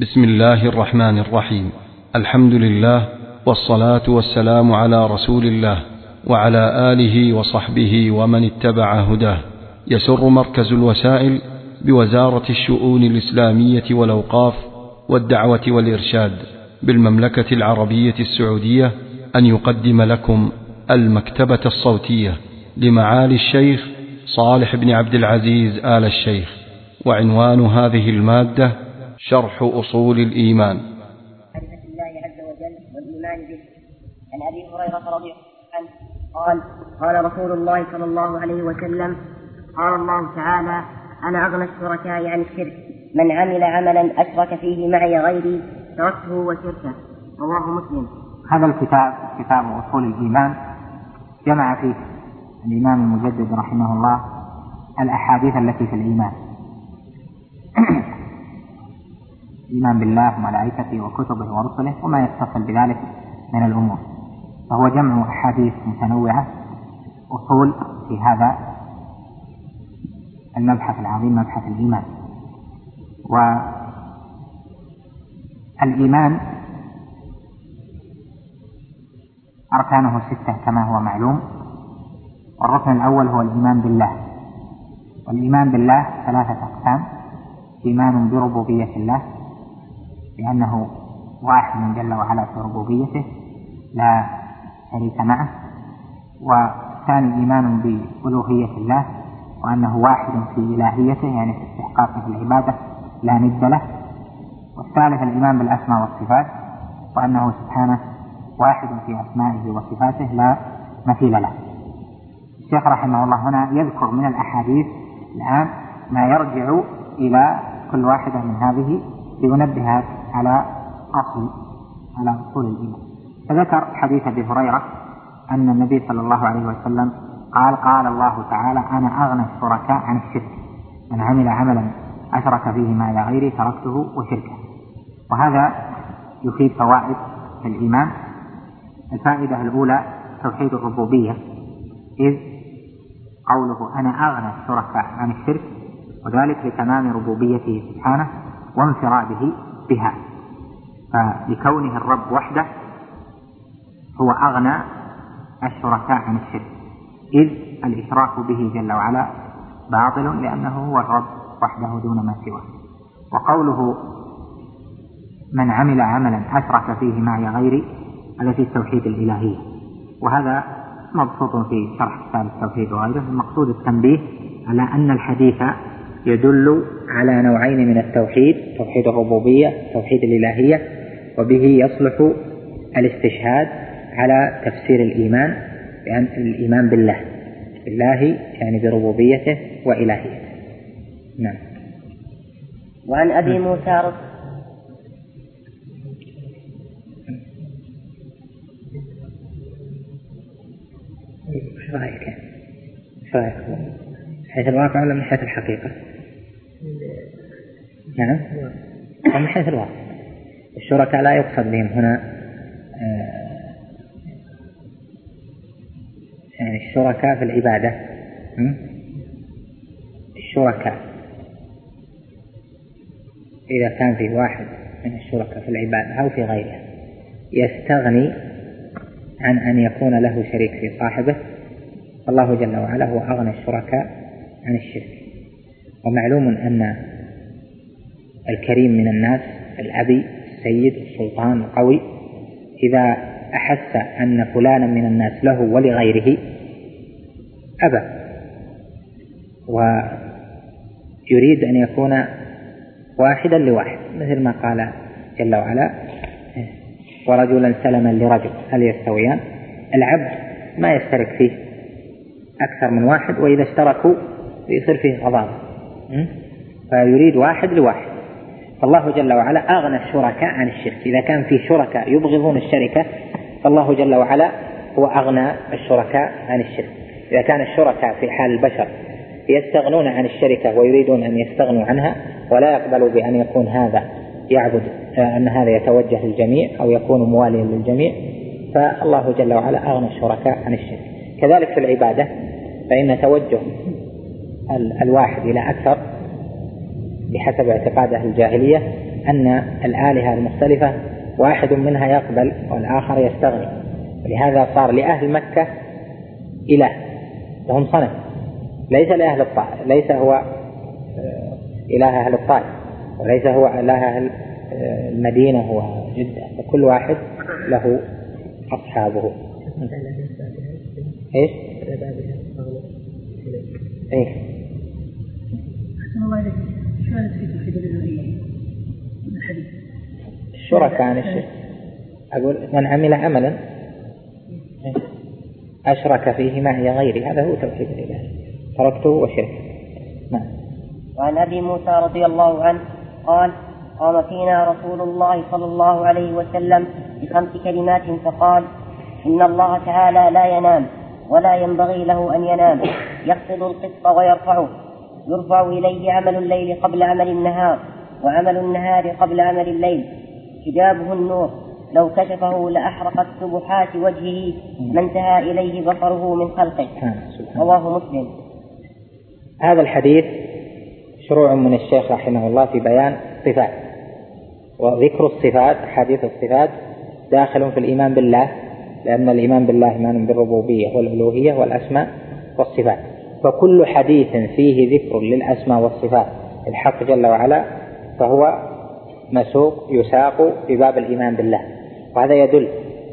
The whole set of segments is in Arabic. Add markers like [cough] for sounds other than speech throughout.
بسم الله الرحمن الرحيم. الحمد لله والصلاة والسلام على رسول الله وعلى آله وصحبه ومن اتبع هداه. يسر مركز الوسائل بوزارة الشؤون الإسلامية والأوقاف والدعوة والإرشاد بالمملكة العربية السعودية أن يقدم لكم المكتبة الصوتية لمعالي الشيخ صالح بن عبد العزيز آل الشيخ. وعنوان هذه المادة شرح أصول الإيمان. معرفة الله عز وجل والإيمان به. عن أبي هريرة رضي الله عنه قال قال رسول الله صلى الله عليه وسلم قال الله تعالى أنا أغنى الشركاء عن الشرك. من عمل عملا أشرك فيه معي غيري تركته وشركه. رواه مسلم. هذا الكتاب كتاب أصول الإيمان. جمع فيه الإمام المجدد رحمه الله الأحاديث التي في الإيمان. [clears throat] الإيمان بالله وملائكته وكتبه ورسله وما يتصل بذلك من الأمور. فهو جمع أحاديث متنوعة أصول في هذا المبحث العظيم مبحث الإيمان. والإيمان أركانه ستة كما هو معلوم. والركن الأول هو الإيمان بالله. والإيمان بالله ثلاثة أقسام إيمان بربوبية الله لأنه واحد جل وعلا في ربوبيته لا شريك معه والثاني إيمان بألوهية الله وأنه واحد في إلهيته يعني في استحقاقه العبادة لا ند له. والثالث الإيمان بالأسماء والصفات وأنه سبحانه واحد في أسمائه وصفاته لا مثيل له. الشيخ رحمه الله هنا يذكر من الأحاديث الآن ما يرجع إلى كل واحدة من هذه لينبه على أصل على أصول الإيمان. فذكر حديث أبي هريرة أن النبي صلى الله عليه وسلم قال قال الله تعالى أنا أغنى الشركاء عن الشرك. من عمل عملا أشرك فيه معي غيري تركته وشركه. وهذا يفيد فوائد الإيمان. الفائدة الأولى توحيد الربوبية إذ قوله أنا أغنى الشركاء عن الشرك وذلك لتمام ربوبيته سبحانه وانفراده بها. فلكونه الرب وحده هو أغنى الشركاء عن الشرك. إذ الإشراك به جل وعلا باطل لأنه هو الرب وحده دون ما سواه. وقوله من عمل عملا أشرك فيه معي غيري في التوحيد الإلهية وهذا مبسوط في شرح كتاب التوحيد وغيره. المقصود التنبيه على أن الحديث يدل على نوعين من التوحيد توحيد الربوبية توحيد الإلهية وبه يصلح الاستشهاد على تفسير الإيمان بأن الإيمان بالله بالله يعني بربوبيته وإلهيته نعم وعن أبي موسى رضي إيش رأيك؟ إيش رأيك؟ حيث الواقع ولا من حيث الحقيقة؟ نعم. من حيث الواقع. الشركاء لا يقصد بهم هنا آه، يعني الشركاء في العبادة. الشركاء. إذا كان في واحد من الشركاء في العبادة أو في غيرها يستغني عن أن يكون له شريك في صاحبه فالله جل وعلا هو أغنى الشركاء عن الشرك. ومعلوم أن الكريم من الناس الأبي السيد السلطان القوي. إذا أحس أن فلانا من الناس له ولغيره أبى. ويريد أن يكون واحدا لواحد مثل ما قال جل وعلا ورجلا سلما لرجل هل يستويان؟ العبد ما يشترك فيه أكثر من واحد وإذا اشتركوا يصير فيه غضاضة فيريد واحد لواحد. فالله جل وعلا أغنى الشركاء عن الشرك. إذا كان في شركاء يبغضون الشركة فالله جل وعلا هو أغنى الشركاء عن الشرك. إذا كان الشركاء في حال البشر يستغنون عن الشركة ويريدون أن يستغنوا عنها ولا يقبلوا بأن يكون هذا يعبد أن هذا يتوجه للجميع أو يكون مواليا للجميع فالله جل وعلا أغنى الشركاء عن الشرك. كذلك في العبادة فإن توجه الواحد إلى أكثر بحسب اعتقاد أهل الجاهلية أن الآلهة المختلفة واحد منها يقبل والآخر يستغني. ولهذا صار لأهل مكة إله لهم صنم. ليس لأهل الطائف ليس هو آه، إله أهل الطائف وليس هو إله أهل آه، المدينة وجدة فكل واحد له أصحابه. إيش؟ إيه؟ الشركاء عن الشرك أقول من عمل عملا أشرك فيه معي غيري. هذا هو توحيد الإله. تركته وشرك نعم. وعن أبي موسى رضي الله عنه قال قام فينا رسول الله صلى الله عليه وسلم بخمس كلمات فقال إن الله تعالى لا ينام ولا ينبغي له أن ينام. يخفض القسط ويرفعه. يرفع إليه عمل الليل قبل عمل النهار وعمل النهار قبل عمل الليل. حجابه النور لو كشفه لأحرقت سبحات وجهه. ما انتهى إليه بصره من خلقه. رواه مسلم. هذا الحديث شروع من الشيخ رحمه الله في بيان صفات وذكر الصفات حديث الصفات داخل في الإيمان بالله لأن الإيمان بالله إيمان بالربوبية والألوهية والأسماء والصفات. فكل حديث فيه ذكر للأسماء والصفات. الحق جل وعلا فهو مسوق يساق في باب الإيمان بالله. وهذا يدل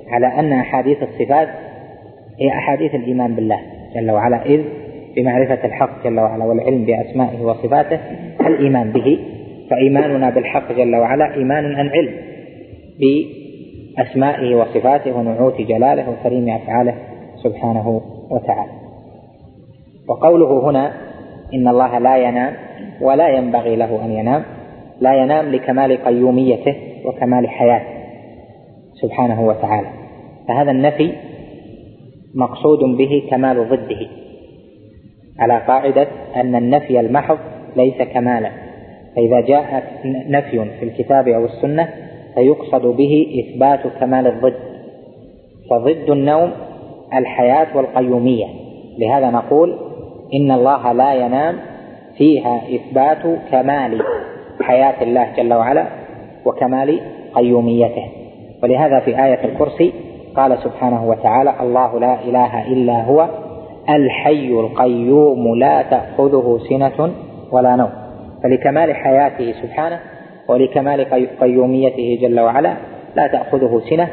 على أن أحاديث الصفات هي أحاديث الإيمان بالله جل وعلا إذ بمعرفة الحق جل وعلا والعلم بأسمائه وصفاته الإيمان به. فإيماننا بالحق جل وعلا إيمان عن علم بأسمائه وصفاته ونعوت جلاله وكريم أفعاله سبحانه وتعالى. وقوله هنا إن الله لا ينام ولا ينبغي له أن ينام لا ينام لكمال قيوميته وكمال حياته سبحانه وتعالى. فهذا النفي مقصود به كمال ضده على قاعدة أن النفي المحض ليس كمالا. فإذا جاء نفي في الكتاب أو السنة فيقصد به إثبات كمال الضد. فضد النوم الحياة والقيومية. لهذا نقول إن الله لا ينام فيها إثبات كمال حياة الله جل وعلا وكمال قيوميته. ولهذا في آية الكرسي قال سبحانه وتعالى الله لا إله إلا هو الحي القيوم لا تأخذه سنة ولا نوم. فلكمال حياته سبحانه ولكمال قيوميته جل وعلا لا تأخذه سنة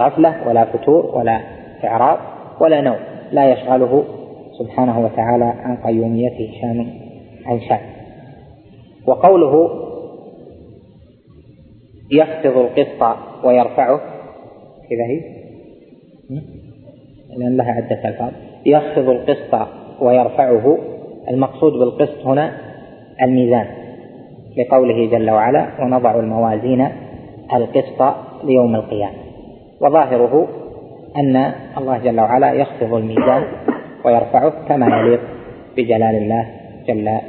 غفلة ولا فتور ولا إعراض ولا نوم لا يشغله سبحانه وتعالى عن قيوميته شان عن شأن. وقوله يخفض القسط ويرفعه كذا هي؟ لأن لها عدة ألفاظ. يخفض القسط ويرفعه المقصود بالقسط هنا الميزان لقوله جل وعلا ونضع الموازين القسط ليوم القيامة وظاهره أن الله جل وعلا يخفض الميزان ويرفعه كما يليق بجلال الله جل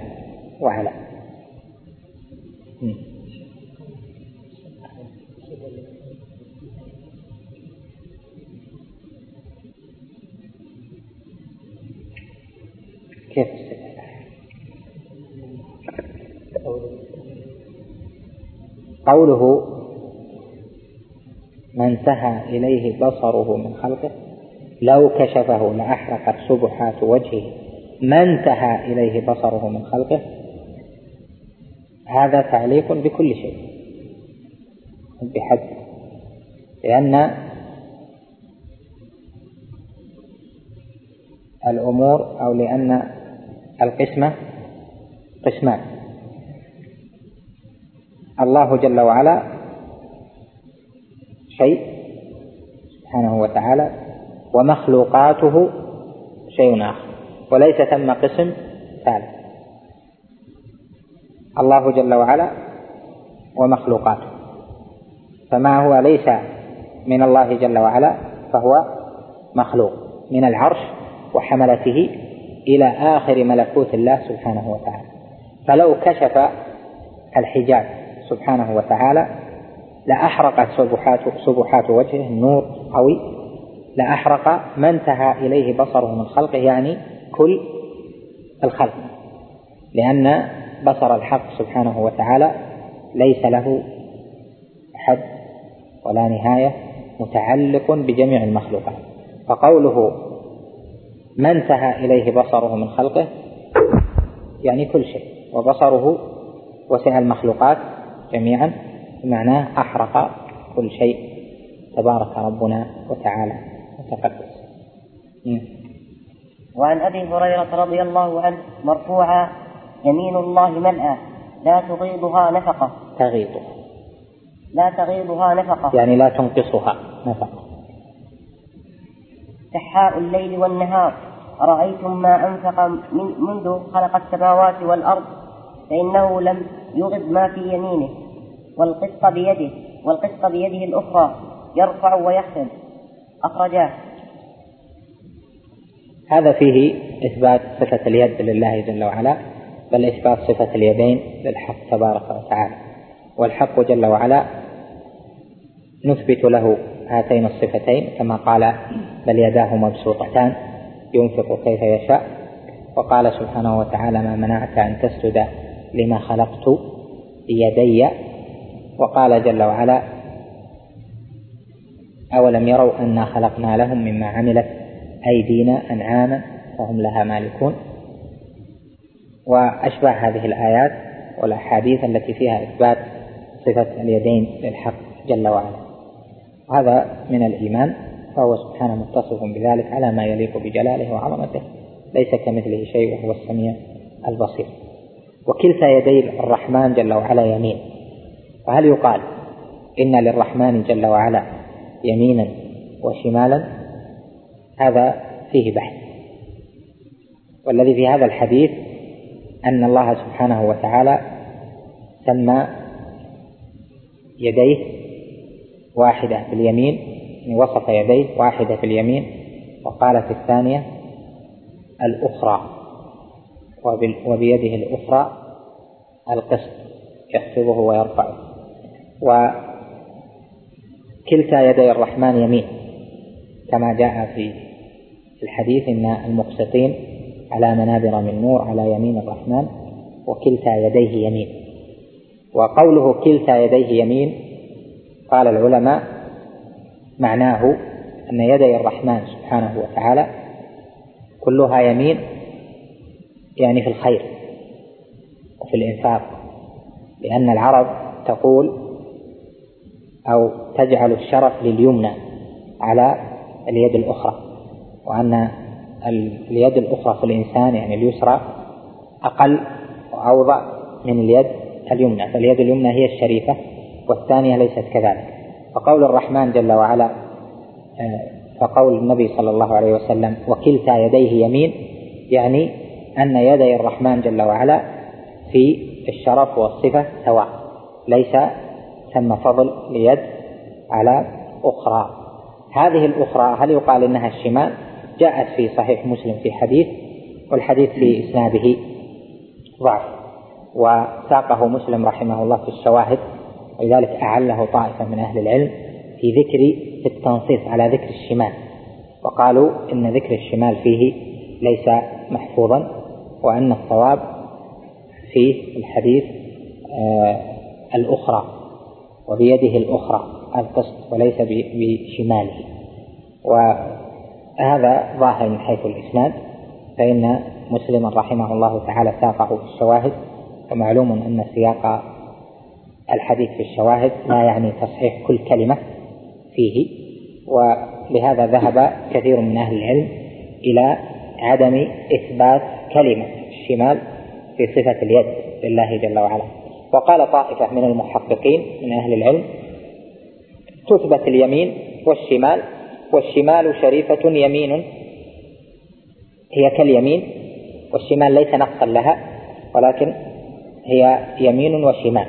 وعلا. كيف؟ قوله ما انتهى إليه بصره من خلقه. لو كشفه لأحرقت سبحات وجهه ما انتهى إليه بصره من خلقه؟ هذا تعليق بكل شيء. بحد. لأن الأمور أو لأن القسمة قسمان. الله جل وعلا شيء سبحانه وتعالى ومخلوقاته شيء آخر وليس ثم قسم ثالث. الله جل وعلا ومخلوقاته. فما هو ليس من الله جل وعلا فهو مخلوق من العرش وحملته إلى آخر ملكوت الله سبحانه وتعالى. فلو كشف الحجاب سبحانه وتعالى لأحرقت سبحات سبحات وجهه النور قوي لأحرق ما انتهى إليه بصره من خلقه يعني كل الخلق لأن بصر الحق سبحانه وتعالى ليس له حد ولا نهاية متعلق بجميع المخلوقات. فقوله ما انتهى إليه بصره من خلقه يعني كل شيء وبصره وسع المخلوقات جميعا بمعناه أحرق كل شيء تبارك ربنا وتعالى. وتقدس وعن أبي هريرة رضي الله عنه مرفوعا يمين الله ملأى لا تغيضها نفقة. تغيضها. لا تغيضها نفقة. يعني لا تنقصها نفقة. سحاء الليل والنهار أرأيتم ما أنفق من منذ خلق السماوات والأرض؟ فإنه لم يغض ما في يمينه. والقسط بيده والقسط بيده الأخرى يرفع ويخفض أخرجاه. هذا فيه إثبات صفة اليد لله جل وعلا بل إثبات صفة اليدين للحق تبارك وتعالى. والحق جل وعلا نثبت له هاتين الصفتين كما قال بل يداه مبسوطتان ينفق كيف يشاء وقال سبحانه وتعالى ما منعك أن تسجد لما خلقت بيدي وقال جل وعلا أولم يروا أنا خلقنا لهم مما عملت أيدينا أنعاما فهم لها مالكون. وأشبه هذه الآيات والأحاديث التي فيها إثبات صفة اليدين للحق جل وعلا. وهذا من الإيمان فهو سبحانه متصف بذلك على ما يليق بجلاله وعظمته ليس كمثله شيء وهو السميع البصير. وكلتا يدي الرحمن جل وعلا يمين. وهل يقال إن للرحمن جل وعلا يمينا وشمالا هذا فيه بحث. والذي في هذا الحديث أن الله سبحانه وتعالى سمى يديه واحدة في اليمين وصف يديه واحدة في اليمين وقال في الثانية الأخرى وبيده الأخرى القسط يخفضه ويرفعه. وكلتا يدي الرحمن يمين كما جاء في الحديث إن المقسطين على منابر من نور على يمين الرحمن وكلتا يديه يمين. وقوله كلتا يديه يمين قال العلماء معناه أن يدي الرحمن سبحانه وتعالى كلها يمين يعني في الخير وفي الإنفاق لأن العرب تقول أو تجعل الشرف لليمنى على اليد الأخرى وأن اليد الأخرى في الإنسان يعني اليسرى أقل وأوضع من اليد اليمنى فاليد اليمنى هي الشريفة والثانية ليست كذلك. فقول الرحمن جل وعلا آه، فقول النبي صلى الله عليه وسلم وكلتا يديه يمين يعني أن يدي الرحمن جل وعلا في الشرف والصفة سواء ليس ثم فضل ليد على أخرى. هذه الأخرى هل يقال إنها الشمال؟ جاءت في صحيح مسلم في حديث والحديث في إسناده ضعف. وساقه مسلم رحمه الله في الشواهد ولذلك أعله طائفة من أهل العلم في ذكر في التنصيص على ذكر الشمال. وقالوا إن ذكر الشمال فيه ليس محفوظا وأن الصواب في الحديث آه الأخرى. وبيده الأخرى القسط وليس بشماله. وهذا ظاهر من حيث الإسناد فإن مسلما رحمه الله تعالى ساقه في الشواهد ومعلوم أن سياق الحديث في الشواهد لا يعني تصحيح كل كلمة فيه. ولهذا ذهب كثير من أهل العلم إلى عدم إثبات كلمة الشمال في صفة اليد لله جل وعلا. وقال طائفة من المحققين من أهل العلم تثبت اليمين والشمال والشمال شريفة يمين هي كاليمين والشمال ليس نقصا لها ولكن هي يمين وشمال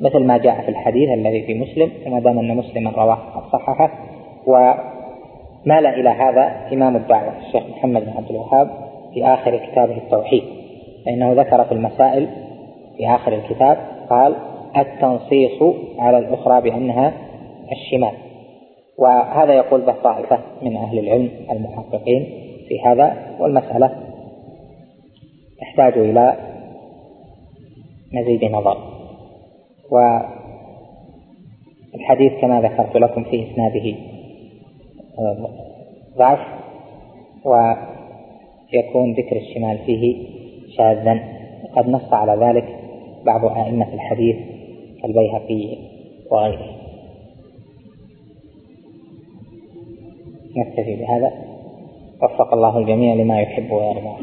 مثل ما جاء في الحديث الذي في مسلم وما دام أن مسلما رواه صححه. ومال إلى هذا إمام الدعوة الشيخ محمد بن عبد الوهاب في آخر كتابه التوحيد فإنه ذكر في المسائل في آخر الكتاب قال التنصيص على الأخرى بأنها الشمال. وهذا يقول به طائفة من أهل العلم المحققين في هذا والمسألة تحتاج إلى مزيد نظر. والحديث كما ذكرت لكم في إسناده آه، ضعف ويكون ذكر الشمال فيه شاذا. وقد نص على ذلك بعض أئمة الحديث كالبيهقي وغيره نكتفي بهذا. وفق الله الجميع لما يحب ويرضى.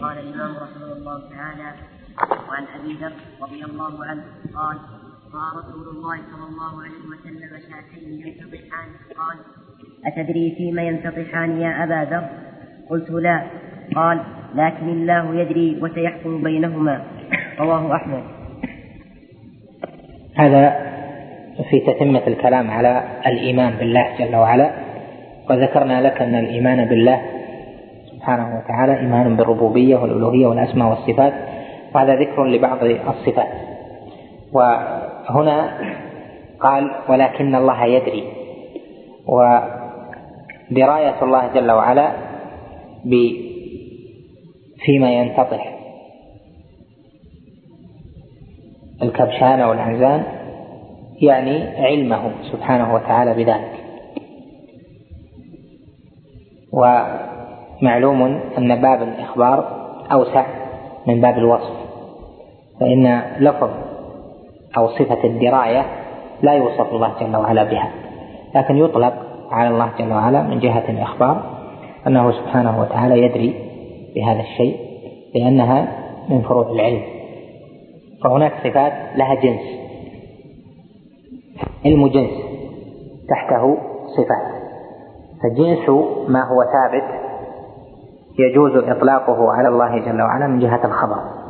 قال الإمام رحمه الله تعالى وعن أبي ذر رضي الله عنه قال قال رسول الله صلى الله عليه وسلم شاتين ينتطحان. قال أتدري فيما ينتطحان يا أبا ذر؟ قلت لا. قال لكن الله يدري وسيحكم بينهما. رواه أحمد. هذا في تتمة الكلام على الإيمان بالله جل وعلا. وذكرنا لك أن الإيمان بالله سبحانه وتعالى إيمان بالربوبية والألوهية والأسماء والصفات وهذا ذكر لبعض الصفات. وهنا قال ولكن الله يدري ودراية الله جل وعلا فيما ينتطح. الكبشان والعنزان يعني علمه سبحانه وتعالى بذلك. ومعلوم أن باب الإخبار أوسع من باب الوصف فإن لفظ أو صفة الدراية لا يوصف الله جل وعلا بها لكن يطلق على الله جل وعلا من جهة الإخبار أنه سبحانه وتعالى يدري بهذا الشيء لأنها من فروع العلم. فهناك صفات لها جنس. علم جنس تحته صفات. فجنس ما هو ثابت يجوز إطلاقه على الله جل وعلا من جهة الخبر.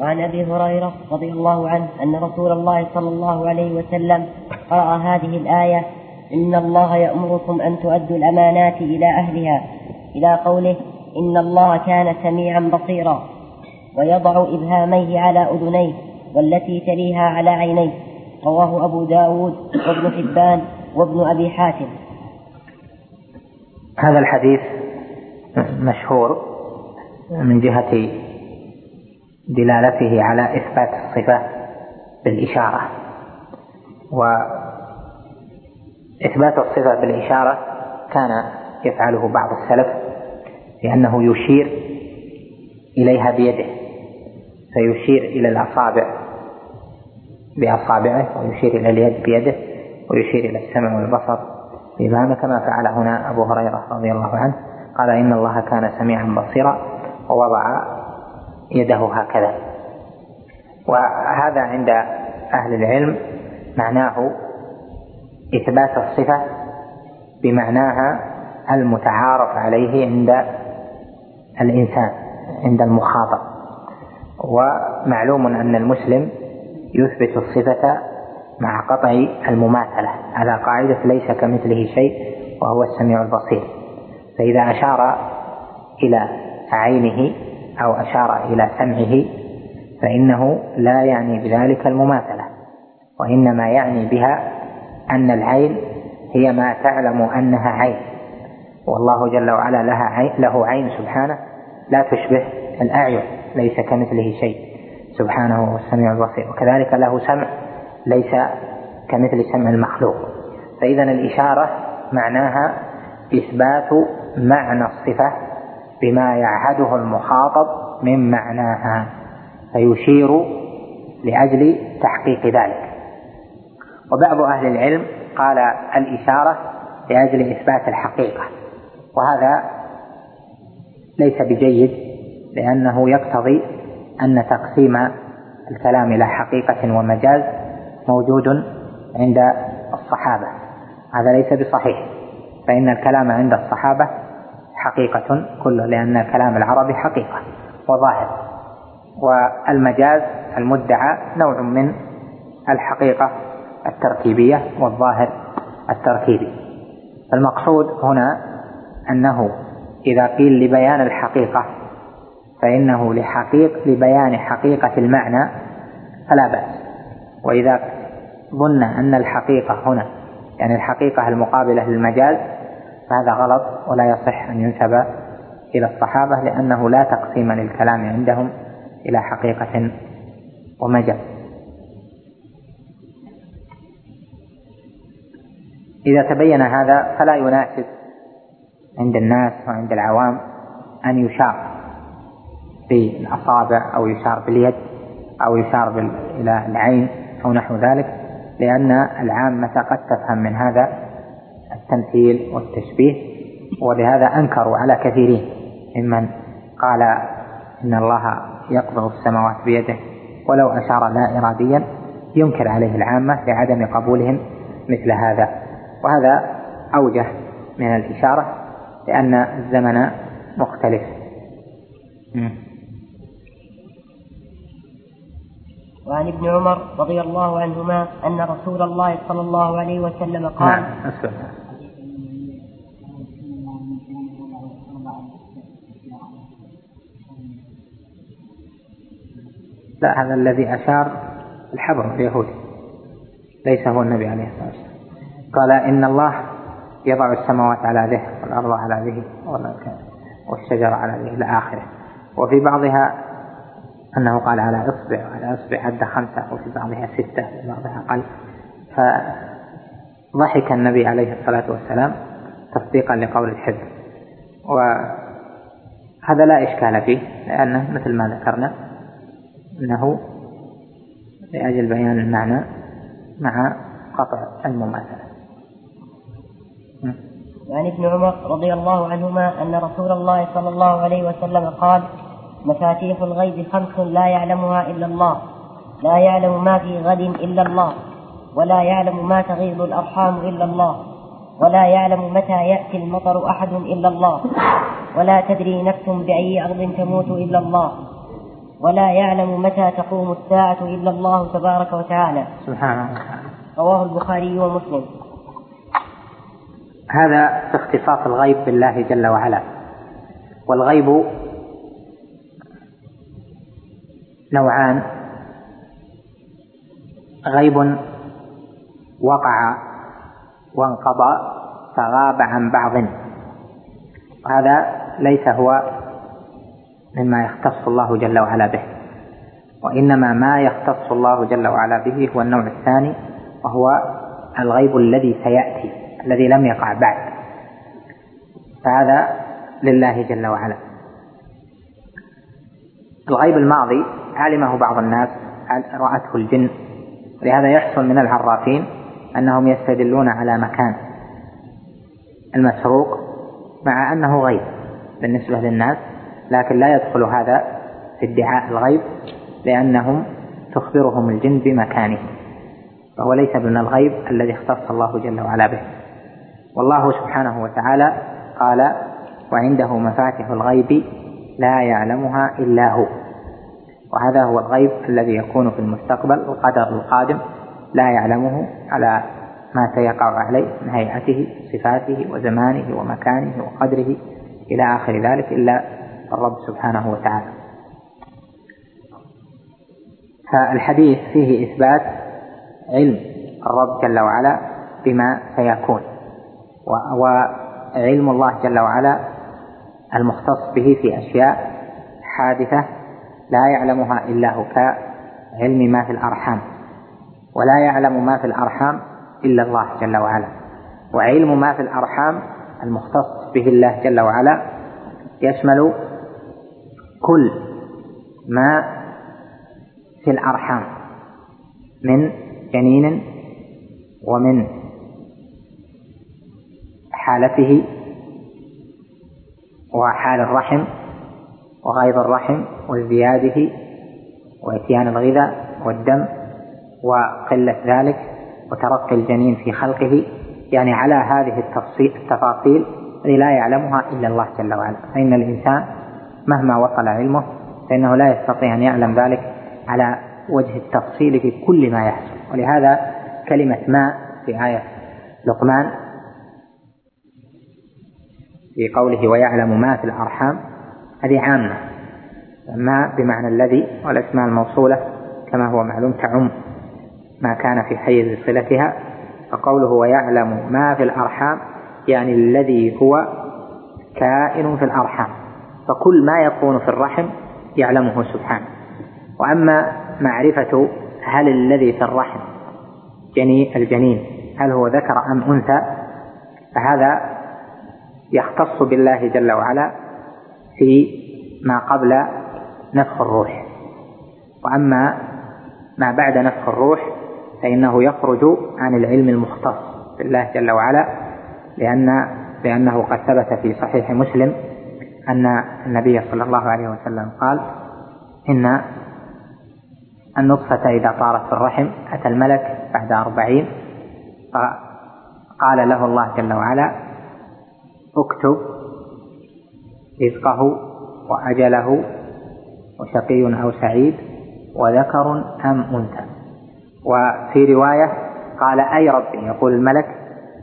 وعن أبي هريرة رضي الله عنه أن رسول الله صلى الله عليه وسلم قرأ هذه الآية إن الله يأمركم أن تؤدوا الأمانات إلى أهلها إلى قوله إن الله كان سميعا بصيرا ويضع إبهاميه على أذنيه والتي تليها على عينيه. رواه أبو داود وابن حبان وابن أبي حاتم. هذا الحديث مشهور من جهة دلالته على إثبات الصفة بالإشارة. وإثبات الصفة بالإشارة كان يفعله بعض السلف لأنه يشير إليها بيده فيشير إلى الأصابع بأصابعه ويشير إلى اليد بيده ويشير إلى السمع والبصر بإمامه كما فعل هنا أبو هريرة رضي الله عنه قال إن الله كان سميعا بصيرا ووضع يده هكذا. وهذا عند أهل العلم معناه إثبات الصفة بمعناها المتعارف عليه عند الإنسان عند المخاطب. ومعلوم أن المسلم يثبت الصفة مع قطع المماثلة على قاعدة ليس كمثله شيء وهو السميع البصير. فإذا أشار إلى عينه أو أشار إلى سمعه فإنه لا يعني بذلك المماثلة. وإنما يعني بها أن العين هي ما تعلم أنها عين. والله جل وعلا لها عين له عين سبحانه لا تشبه الأعين ليس كمثله شيء. سبحانه هو السميع البصير. وكذلك له سمع ليس كمثل سمع المخلوق. فإذا الإشارة معناها إثبات معنى الصفة بما يعهده المخاطب من معناها فيشير لأجل تحقيق ذلك. وبعض أهل العلم قال الإشارة لأجل إثبات الحقيقة وهذا ليس بجيد لأنه يقتضي أن تقسيم الكلام إلى حقيقة ومجاز موجود عند الصحابة. هذا ليس بصحيح فإن الكلام عند الصحابة حقيقة كله لأن الكلام العربي حقيقة وظاهر. والمجاز المدعى نوع من الحقيقة التركيبية والظاهر التركيبي. المقصود هنا أنه إذا قيل لبيان الحقيقة فإنه لحقيق لبيان حقيقة المعنى فلا بأس. وإذا ظن أن الحقيقة هنا يعني الحقيقة المقابلة للمجاز فهذا غلط ولا يصح أن ينسب إلى الصحابة لأنه لا تقسيم للكلام عندهم إلى حقيقة ومجال إذا تبين هذا فلا يناسب عند الناس وعند العوام أن يشار بالأصابع أو يشار باليد أو يشار إلى العين أو نحو ذلك لأن العامة قد تفهم من هذا التمثيل والتشبيه ولهذا أنكروا على كثيرين ممن قال إن الله يقبض السماوات بيده ولو أشار لا إراديا ينكر عليه العامة لعدم قبولهم مثل هذا. وهذا أوجه من الإشارة لأن الزمن مختلف. وعن ابن عمر رضي الله عنهما أن رسول الله صلى الله عليه وسلم قال نعم. لا هذا الذي أشار الحبر اليهودي ليس هو النبي عليه الصلاة والسلام. قال إن الله يضع السماوات على ذه والأرض على ذه والشجر على ذه إلى آخره. وفي بعضها أنه قال على إصبع وعلى إصبع عد خمسة وفي بعضها ستة وفي بعضها أقل. فضحك النبي عليه الصلاة والسلام تصديقا لقول الحزب. وهذا لا إشكال فيه لأنه مثل ما ذكرنا أنه لأجل بيان المعنى مع قطع المماثلة. وعن ابن عمر رضي الله عنهما أن رسول الله صلى الله عليه وسلم قال مفاتيح الغيب خمس لا يعلمها إلا الله لا يعلم ما في غد إلا الله ولا يعلم ما تغيض الأرحام إلا الله ولا يعلم متى يأتي المطر أحد إلا الله ولا تدري نفس بأي أرض تموت إلا الله ولا يعلم متى تقوم الساعة إلا الله تبارك وتعالى. سبحانه رواه البخاري ومسلم. هذا اختصاص الغيب بالله جل وعلا. والغيب نوعان. غيب وقع وانقضى فغاب عن بعض. وهذا ليس هو مما يختص الله جل وعلا به. وإنما ما يختص الله جل وعلا به هو النوع الثاني وهو الغيب الذي سيأتي. الذي لم يقع بعد. فهذا لله جل وعلا. الغيب الماضي علمه بعض الناس رأته الجن. ولهذا يحصل من العرافين أنهم يستدلون على مكان المسروق مع أنه غيب بالنسبة للناس لكن لا يدخل هذا في ادعاء الغيب لأنهم تخبرهم الجن بمكانه. فهو ليس من الغيب الذي اختص الله جل وعلا به. والله سبحانه وتعالى قال وعنده مفاتح الغيب لا يعلمها إلا هو. وهذا هو الغيب الذي يكون في المستقبل القدر القادم لا يعلمه على ما سيقع عليه من هيئته صفاته وزمانه ومكانه وقدره إلى آخر ذلك إلا الرب سبحانه وتعالى. فالحديث فيه إثبات علم الرب جل وعلا بما سيكون. وعلم الله جل وعلا المختص به في أشياء حادثة لا يعلمها إلا هو كعلم ما في الأرحام ولا يعلم ما في الأرحام إلا الله جل وعلا. وعلم ما في الأرحام المختص به الله جل وعلا يشمل كل ما في الأرحام من جنين ومن حالته وحال الرحم وغيظ الرحم وازدياده وإتيان الغذاء والدم وقلة ذلك وترقي الجنين في خلقه. يعني على هذه التفاصيل التي لا يعلمها إلا الله جل وعلا. فإن الإنسان مهما وصل علمه فإنه لا يستطيع أن يعلم ذلك على وجه التفصيل في كل ما يحصل. ولهذا كلمة ما في آية لقمان في قوله ويعلم ما في الأرحام هذه عامة. ما بمعنى الذي والأسماء الموصولة كما هو معلوم تعم ما كان في حيز صلتها فقوله ويعلم ما في الأرحام يعني الذي هو كائن في الأرحام. فكل ما يكون في الرحم يعلمه سبحانه. وأما معرفة هل الذي في الرحم جنين الجنين هل هو ذكر أم أنثى فهذا يختص بالله جل وعلا في ما قبل نفخ الروح. وأما ما بعد نفخ الروح فإنه يخرج عن العلم المختص بالله جل وعلا لأن لأنه قد ثبت في صحيح مسلم أن النبي صلى الله عليه وسلم قال إن النطفة إذا طارت في الرحم أتى الملك بعد أربعين. فقال له الله جل وعلا اكتب رزقه وأجله وشقي أو سعيد وذكر أم أنثى. وفي رواية قال أي ربي يقول الملك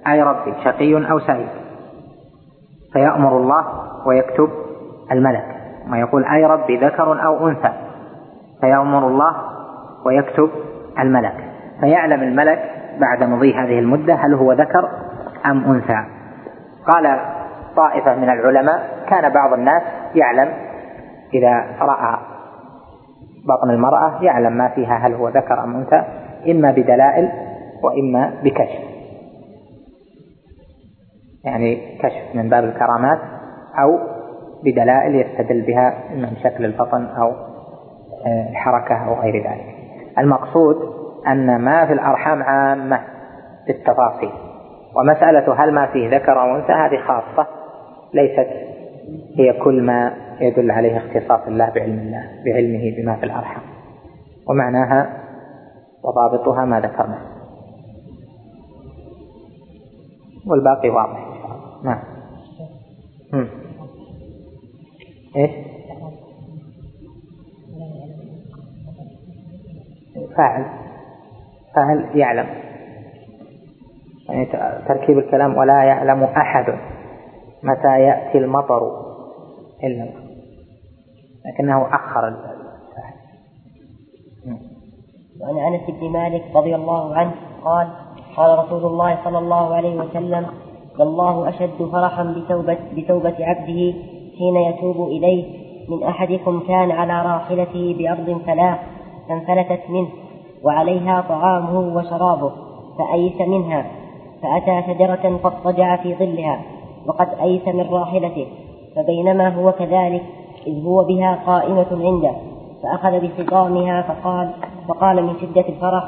أي ربي شقي أو سعيد. فيأمر الله ويكتب الملك. ما يقول أي ربي ذكر أو أنثى. فيأمر الله ويكتب الملك. فيعلم الملك بعد مضي هذه المدة هل هو ذكر أم أنثى. قال طائفة من العلماء كان بعض الناس يعلم إذا رأى بطن المرأة يعلم ما فيها هل هو ذكر أم أنثى إما بدلائل وإما بكشف. يعني كشف من باب الكرامات أو بدلائل يستدل بها من شكل البطن أو آه، الحركة أو غير ذلك. المقصود أن ما في الأرحام عامة بالتفاصيل. ومسألة هل ما فيه ذكر أو أنثى هذه خاصة ليست هي كل ما يدل عليه اختصاص الله بعلم الله بعلمه بما في الأرحام. ومعناها وضابطها ما ذكرنا. والباقي واضح نعم. إيش؟ فاعل. فاعل يعلم. يعني تركيب الكلام ولا يعلم أحد. متى يأتي المطر. إلا لكنه أخر وعن أنس بن مالك رضي الله عنه قال قال رسول الله صلى الله عليه وسلم والله أشد فرحا بتوبة, بتوبة عبده حين يتوب إليه. من أحدكم كان على راحلته بأرض فلاح فانفلتت منه وعليها طعامه وشرابه فأيس منها فأتى شجرة فاضطجع في ظلها. وقد أيس من راحلته فبينما هو كذلك إذ هو بها قائمة عنده فأخذ بخطامها فقال فقال من شدة الفرح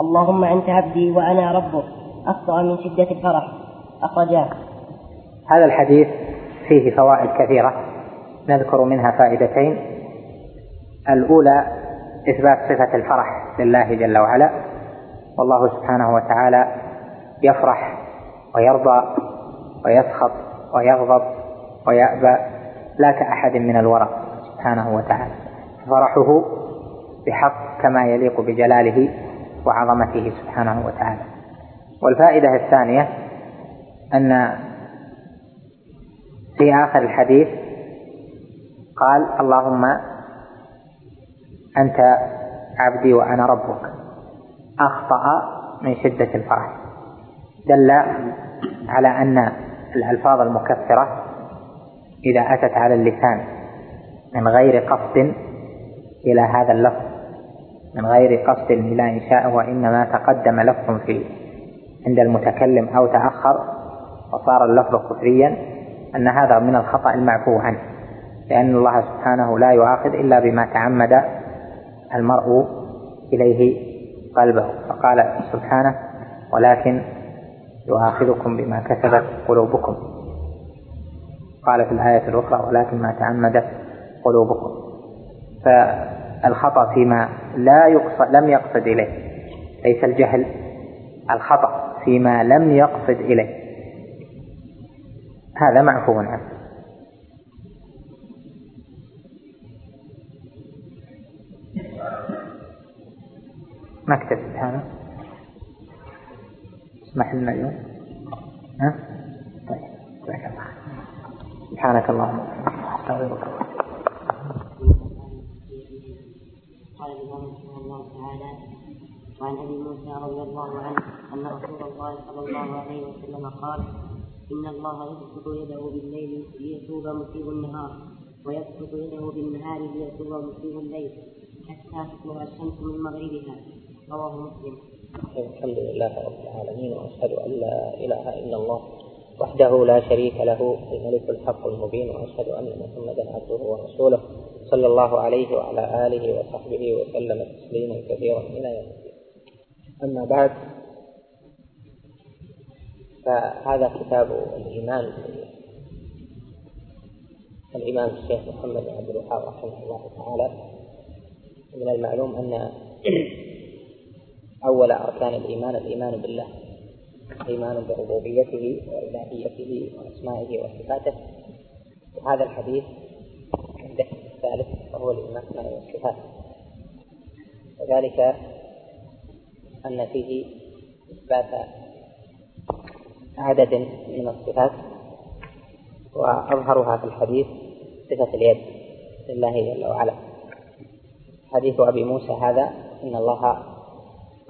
اللهم أنت عبدي وأنا ربك أخطأ من شدة الفرح. أخرجاه. هذا الحديث فيه فوائد كثيرة نذكر منها فائدتين. الأولى إثبات صفة الفرح لله جل وعلا والله سبحانه وتعالى يفرح ويرضى. ويسخط ويغضب ويأبى لا كأحد من الورى سبحانه وتعالى. فرحه بحق كما يليق بجلاله وعظمته سبحانه وتعالى. والفائدة الثانية أن في آخر الحديث قال اللهم أنت عبدي وأنا ربك. أخطأ من شدة الفرح. دل على أن الألفاظ المكفرة إذا أتت على اللسان من غير قصد إلى هذا اللفظ من غير قصد إلى إنشاء وإنما تقدم لفظ في عند المتكلم أو تأخر وصار اللفظ كفريا أن هذا من الخطأ المعفو عنه لأن الله سبحانه لا يؤاخذ إلا بما تعمد المرء إليه قلبه. فقال سبحانه ولكن يؤاخذكم بما كسبت قلوبكم. قال في الآية الأخرى ولكن ما تعمدت قلوبكم. فالخطأ فيما لا يقصد لم يقصد إليه. ليس الجهل الخطأ فيما لم يقصد إليه. هذا معفو عنه. مكتب هذا اسمح لنا اليوم؟ ها؟ طيب جزاك الله سبحانك اللهم استغفرك قال الإمام رحمه الله تعالى وعن أبي موسى رضي الله عنه أن رسول الله صلى الله عليه وسلم قال إن الله يبسط يده بالليل ليتوب مسيء النهار ويبسط يده بالنهار ليتوب مسيء الليل حتى تطلع الشمس من مغربها. رواه مسلم. الحمد لله رب العالمين وأشهد أن لا إله إلا الله وحده لا شريك له الملك الحق المبين وأشهد أن محمدا عبده ورسوله صلى الله عليه وعلى آله وصحبه وسلم تسليما كثيرا إلى يوم الدين. أما بعد فهذا كتاب الإيمان. الإمام الشيخ محمد بن عبد الوهاب رحمه الله تعالى من المعلوم أن أول أركان الإيمان الإيمان بالله الايمان بربوبيته وإلهيته وأسمائه وصفاته. وهذا الحديث عنده الثالث وهو الإيمان والصفات وذلك أن فيه إثبات عدد من الصفات وأظهرها في الحديث صفة اليد لله جل وعلا. حديث أبي موسى هذا إن الله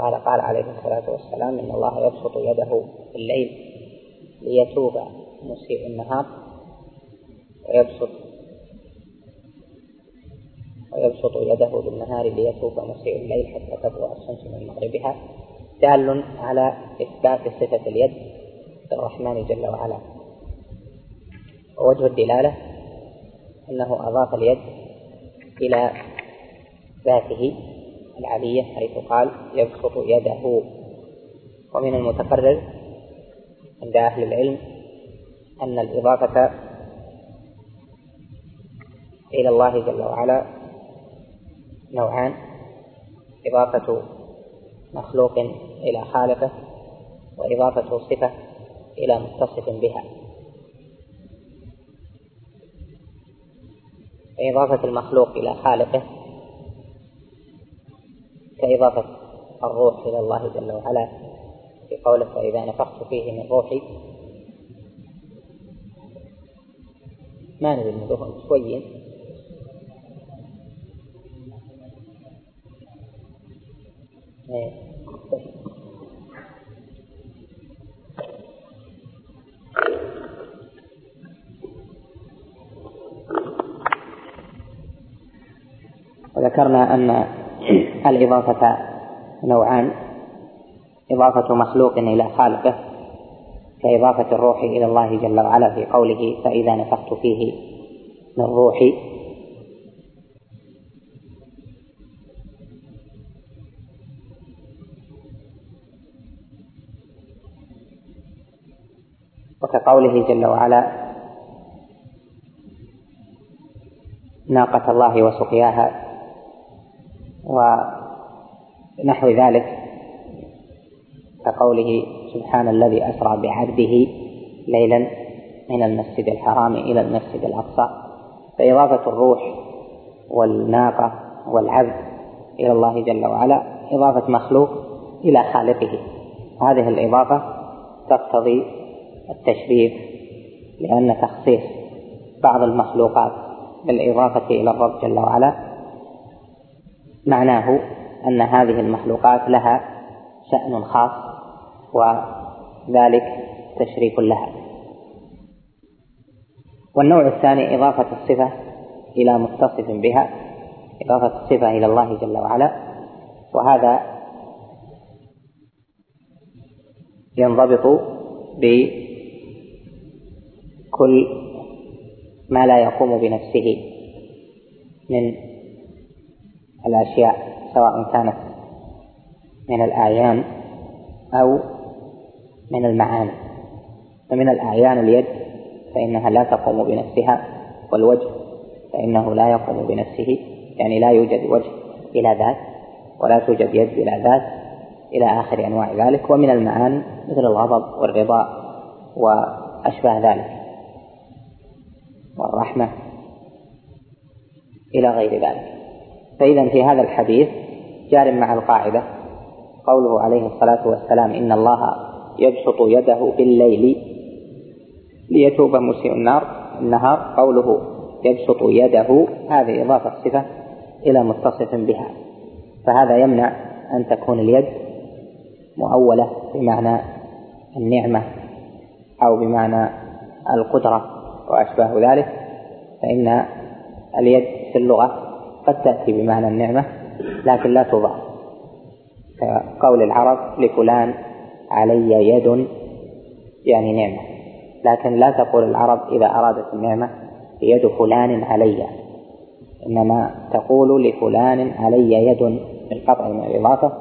قال قال عليه الصلاة والسلام إن الله يبسط يده في الليل ليتوب مسيء النهار ويبسط ويبسط يده بالنهار ليتوب مسيء الليل حتى تطلع الشمس من مغربها. دال على إثبات صفة اليد للرحمن جل وعلا. ووجه الدلالة أنه أضاف اليد إلى ذاته العلية حيث قال يبسط يده. ومن المتقرر عند أهل العلم أن الإضافة إلى الله جل وعلا نوعان إضافة مخلوق إلى خالقه وإضافة صفة إلى متصف بها. إضافة المخلوق إلى خالقه كإضافة الروح إلى الله جل وعلا في قوله فإذا نفخت فيه من روحي. ما نبي من شوي إيه وذكرنا أن الإضافة نوعان. إضافة مخلوق إلى خالقه كإضافة الروح إلى الله جل وعلا في قوله فإذا نفخت فيه من روحي. وكقوله جل وعلا ناقة الله وسقياها. ونحو ذلك كقوله سبحان الذي أسرى بعبده ليلا من المسجد الحرام إلى المسجد الأقصى فإضافة الروح والناقة والعبد إلى الله جل وعلا إضافة مخلوق إلى خالقه. هذه الإضافة تقتضي التشريف لأن تخصيص بعض المخلوقات بالإضافة إلى الرب جل وعلا معناه أن هذه المخلوقات لها شأن خاص وذلك تشريف لها. والنوع الثاني إضافة الصفة إلى متصف بها إضافة الصفة إلى الله جل وعلا وهذا ينضبط بكل ما لا يقوم بنفسه من الأشياء سواء كانت من الأعيان أو من المعاني. فمن الأعيان اليد فإنها لا تقوم بنفسها والوجه فإنه لا يقوم بنفسه يعني لا يوجد وجه بلا ذات ولا توجد يد بلا ذات إلى آخر أنواع ذلك. ومن المعاني مثل الغضب والرضا وأشباه ذلك والرحمة إلى غير ذلك. فإذا في هذا الحديث جار مع القاعدة قوله عليه الصلاة والسلام إن الله يبسط يده بالليل ليتوب مسيء النار النهار قوله يبسط يده هذه إضافة صفة إلى متصف بها. فهذا يمنع أن تكون اليد مؤولة بمعنى النعمة أو بمعنى القدرة وأشباه ذلك فإن اليد في اللغة قد تأتي بمعنى النعمة لكن لا تضاف كقول العرب لفلان علي يد يعني نعمة. لكن لا تقول العرب إذا أرادت النعمة يد فلان علي. إنما تقول لفلان علي يد بالقطع من الإضافة.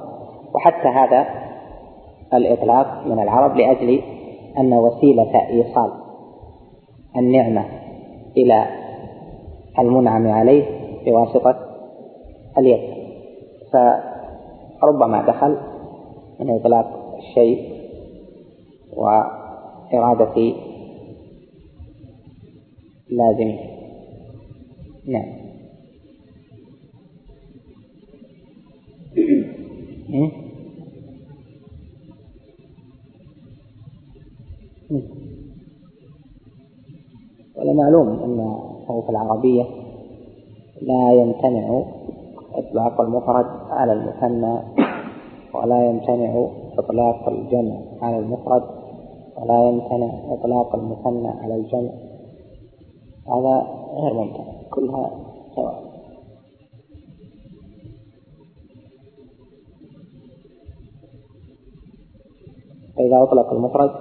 وحتى هذا الإطلاق من العرب لأجل أن وسيلة إيصال النعمة إلى المنعم عليه بواسطة اليد. فربما دخل من إطلاق الشيء وإرادة لازمه. نعم. ولا معلوم أن الحروف العربية لا يمتنع إطلاق المفرد على المثنى ولا يمتنع إطلاق الجمع على المفرد ولا يمتنع إطلاق المثنى على الجمع. هذا غير ممتنع كلها سواء فإذا أطلق المفرد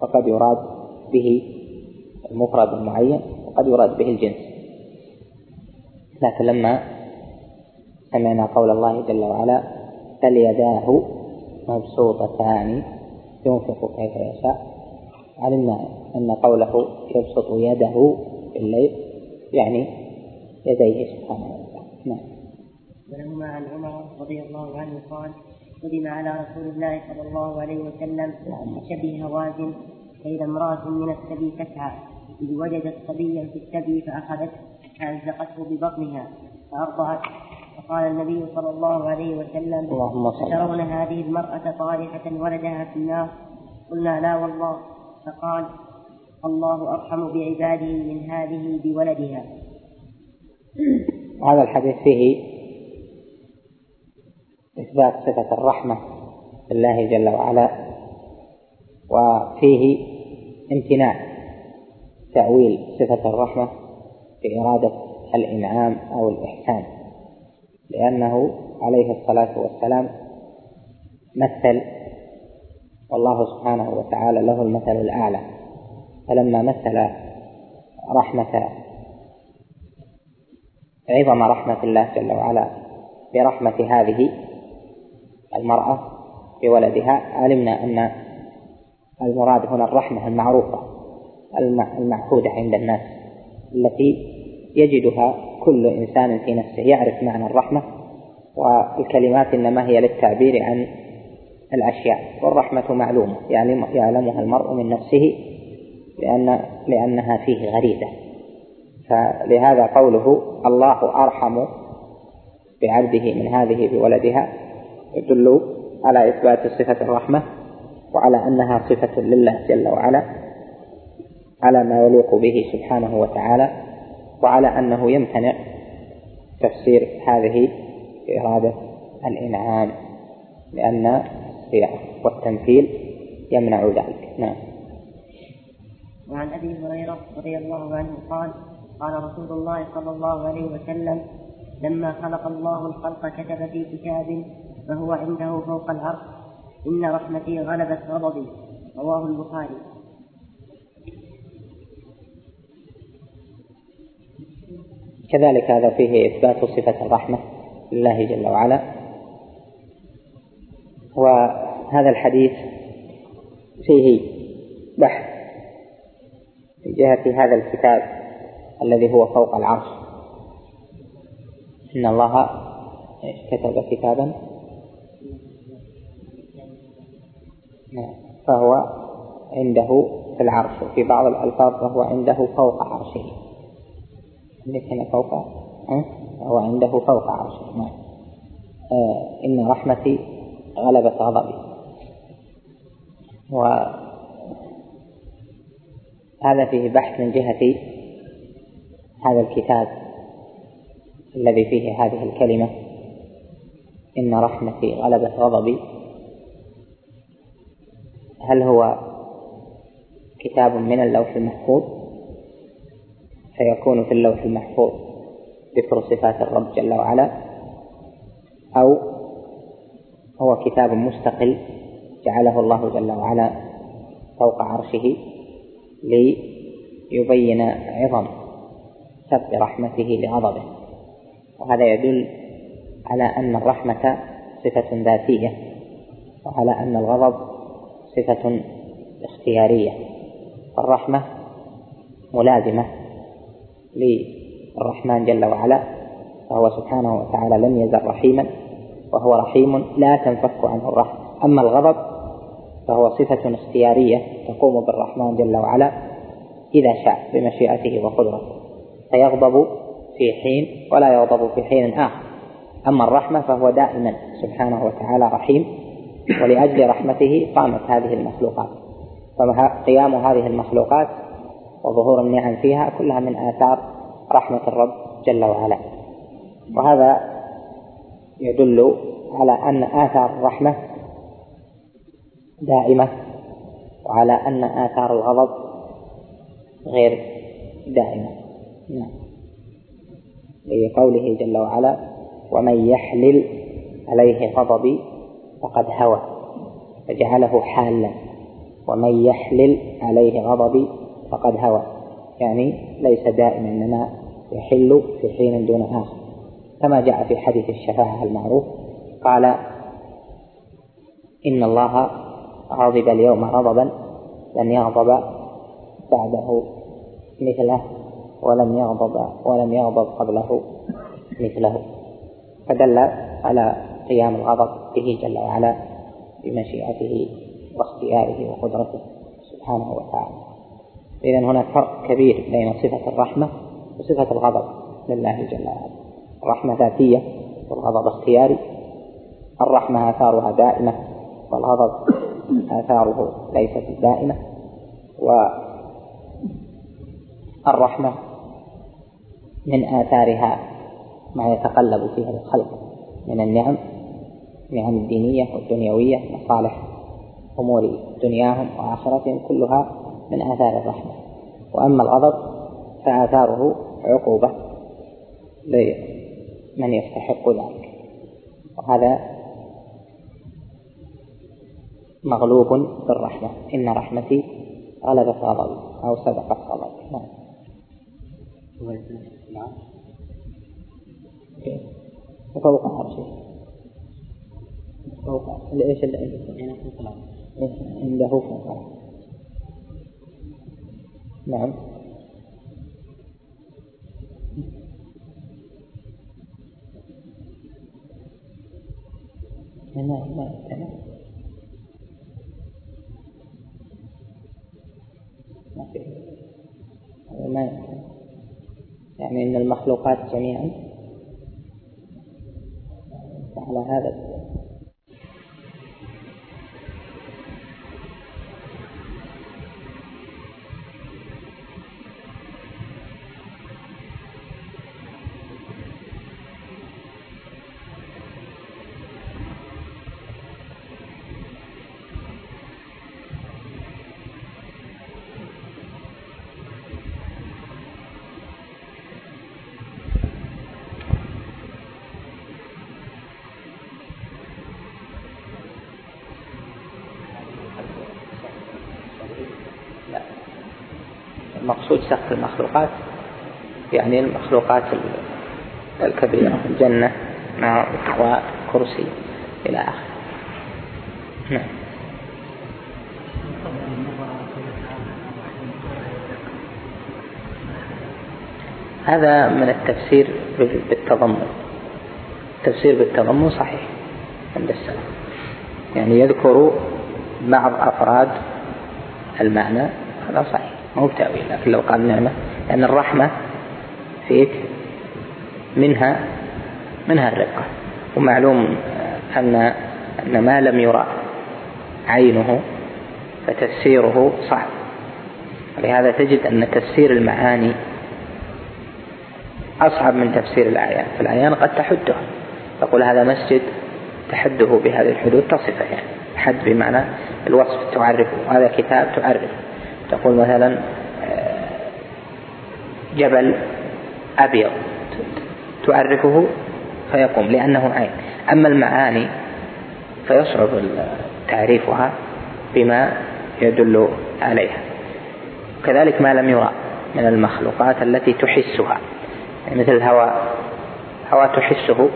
فقد يراد به المفرد المعين. وقد يراد به الجنس. لكن لما سمعنا قول الله جل وعلا بل يداه مبسوطتان ينفق كيف يشاء. علمنا أن قوله يبسط يده في الليل يعني يديه سبحانه وتعالى. نعم. ولهما عن عمر رضي الله عنه قال قدم على رسول الله صلى الله عليه وسلم شبه هوازن فإذا امرأة من السبي تسعى. إذ وجدت صبيا في السبي فأخذته فألزقته ببطنها فأرضعت. فقال النبي صلى الله عليه وسلم اللهم صل أترون هذه المرأة طارحة ولدها في النار؟ قلنا لا والله. فقال الله أرحم بعباده من هذه بولدها. هذا الحديث فيه إثبات صفة الرحمة لله جل وعلا وفيه امتناع تأويل صفة الرحمة بإرادة الإنعام أو الإحسان لأنه عليه الصلاة والسلام مثل والله سبحانه وتعالى له المثل الأعلى. فلما مثل رحمة عظم رحمة الله جل وعلا برحمة هذه المرأة بولدها علمنا أن المراد هنا الرحمة المعروفة. المعهودة عند الناس التي يجدها كل إنسان في نفسه يعرف معنى الرحمة والكلمات إنما هي للتعبير عن الأشياء والرحمة معلومة يعني يعلمها المرء من نفسه لأن لأنها فيه غريزة. فلهذا قوله الله أرحم بعبده من هذه بولدها يدل على إثبات صفة الرحمة وعلى أنها صفة لله جل وعلا. على ما يليق به سبحانه وتعالى وعلى أنه يمتنع تفسير هذه بإرادة الإنعام لأن والتمثيل يمنع ذلك. نعم. وعن أبي هريرة رضي الله عنه قال قال رسول الله صلى الله عليه وسلم لما خلق الله الخلق كتب في كتاب فهو عنده فوق العرش. إن رحمتي غلبت غضبي. رواه البخاري. كذلك هذا فيه إثبات صفة الرحمة لله جل وعلا. وهذا الحديث فيه بحث في جهة هذا الكتاب الذي هو فوق العرش. إن الله كتب كتابا. فهو عنده في العرش وفي بعض الألفاظ فهو عنده فوق عرشه. هنا فوق؟ هو عنده فوق عرشه. نعم. آه إن رحمتي غلبت غضبي. وهذا فيه بحث من جهة هذا الكتاب الذي فيه هذه الكلمة. إن رحمتي غلبت غضبي. هل هو كتاب من اللوح المحفوظ؟ فيكون في اللوح المحفوظ ذكر صفات الرب جل وعلا أو هو كتاب مستقل جعله الله جل وعلا فوق عرشه ليبين عظم سبق رحمته لغضبه. وهذا يدل على أن الرحمة صفة ذاتية وعلى أن الغضب صفة اختيارية. فالرحمة ملازمة للرحمن جل وعلا فهو سبحانه وتعالى لم يزل رحيما وهو رحيم لا تنفك عنه الرحمة. أما الغضب فهو صفة اختيارية تقوم بالرحمن جل وعلا إذا شاء بمشيئته وقدرته. فيغضب في حين ولا يغضب في حين آخر. أما الرحمة فهو دائما سبحانه وتعالى رحيم ولأجل رحمته قامت هذه المخلوقات. فقيام هذه المخلوقات وظهور النعم فيها كلها من آثار رحمة الرب جل وعلا. وهذا يدل على أن آثار الرحمة دائمة وعلى أن آثار الغضب غير دائمة. نعم. لقوله جل وعلا ومن يحلل عليه غضبي فقد هوى فجعله حالا. ومن يحلل عليه غضبي فقد هوى. يعني ليس دائما إنما يحل في حين دون آخر. كما جاء في حديث الشفاعة المعروف قال إن الله غضب اليوم غضبا لم يغضب بعده مثله ولم يغضب ولم يغضب قبله مثله. فدل على قيام الغضب به جل وعلا بمشيئته واختياره وقدرته سبحانه وتعالى. إذا هناك فرق كبير بين صفة الرحمة وصفة الغضب لله جل وعلا. الرحمة ذاتية والغضب اختياري. الرحمة آثارها دائمة والغضب آثاره ليست دائمة. والرحمة من آثارها ما يتقلب فيها الخلق من النعم النعم الدينية والدنيوية مصالح أمور دنياهم وآخرتهم كلها من آثار الرحمة. وأما الغضب فآثاره عقوبة لمن يستحق ذلك. وهذا مغلوب بالرحمة إن رحمتي غلبت غضبي أو سبقت غضبي. نعم. وفوق عرشه فوق. إيش اللي عنده عنده فوق نعم. ما ما ما يعني إن المخلوقات جميعا على هذا المقصود سقف المخلوقات يعني المخلوقات الكبيرة الجنة نار وكرسي إلى آخره. نعم. هذا من التفسير بالتضمن. التفسير بالتضمن صحيح عند السلام يعني يذكر بعض أفراد المعنى هذا صحيح. مو بتأويل لكن لو قال نعمة لأن الرحمة فيك منها منها الرقة. ومعلوم أن أن ما لم يرى عينه فتفسيره صعب. ولهذا تجد أن تفسير المعاني أصعب من تفسير الآيات فالآيات قد تحده. تقول هذا مسجد تحده بهذه الحدود تصفه يعني. حد بمعنى الوصف تعرفه. هذا كتاب تعرف تقول مثلا آه، جبل أبيض تعرفه فيقوم لأنه عين. أما المعاني فيصعب تعريفها بما يدل عليها. كذلك ما لم يرى من المخلوقات التي تحسها. يعني مثل الهواء. هواء تحسه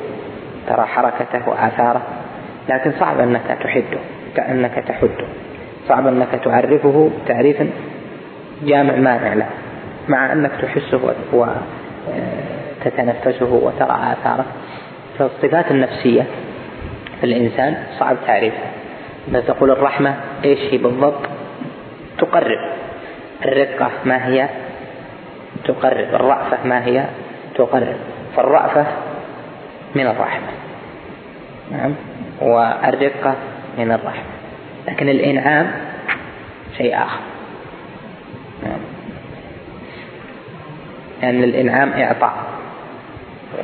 ترى حركته وآثاره لكن صعب أنك تحده كأنك تحده. صعب أنك تعرفه تعريفا جامع مانع له مع أنك تحسه وتتنفسه وترى آثاره. فالصفات النفسية في الإنسان صعب تعريفها. إذا تقول الرحمة إيش هي بالضبط؟ تقرب. الرقة ما هي؟ تقرب. الرأفة ما هي؟ تقرب. فالرأفة من الرحمة. نعم. والرقة من الرحمة. لكن الإنعام شيء آخر. لأن يعني الإنعام إعطاء.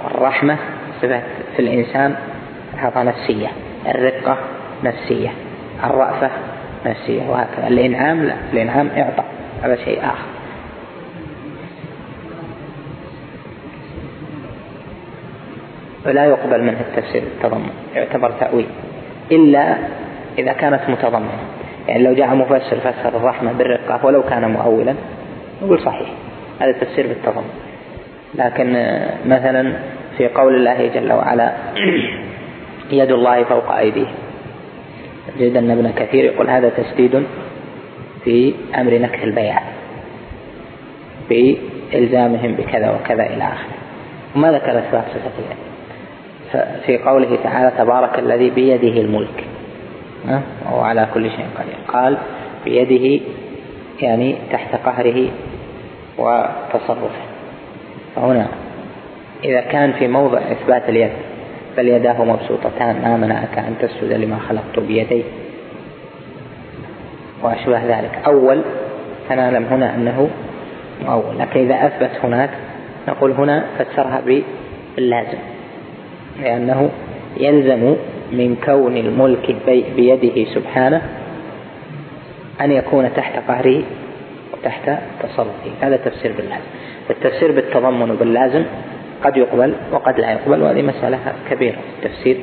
والرحمة صفة في الإنسان صفة نفسية. الرقة نفسية. الرأفة نفسية. وهكذا. الإنعام لا. الإنعام إعطاء. هذا شيء آخر. فلا يقبل منه التفسير. التضمن. يعتبر تأويل. إلا إذا كانت متضمنة. يعني لو جاء مفسر فسر الرحمة بالرقة ولو كان مؤولا نقول صحيح. هذا تفسير بالتضمن. لكن مثلا في قول الله جل وعلا [clears throat] يد الله فوق أيديهم. تجد أن ابن كثير يقول هذا تسديد في أمر نكث البيع في إلزامهم بكذا وكذا إلى آخره. وما ذكر إثبات صفة في قوله تعالى تبارك الذي بيده الملك. وهو على كل شيء قدير. قال بيده يعني تحت قهره وتصرفه. فهنا إذا كان في موضع إثبات اليد بل يداه مبسوطتان ما منعك أن تسجد لما خلقت بيدي. وأشبه ذلك. أول فنعلم هنا أنه أول لكن إذا أثبت هناك نقول هنا فسرها باللازم. لأنه يلزم من كون الملك بيده سبحانه أن يكون تحت قهره وتحت تصرفه. هذا تفسير باللازم التفسير بالتضمن باللازم قد يقبل وقد لا يقبل وهذه مسألة كبيرة في التفسير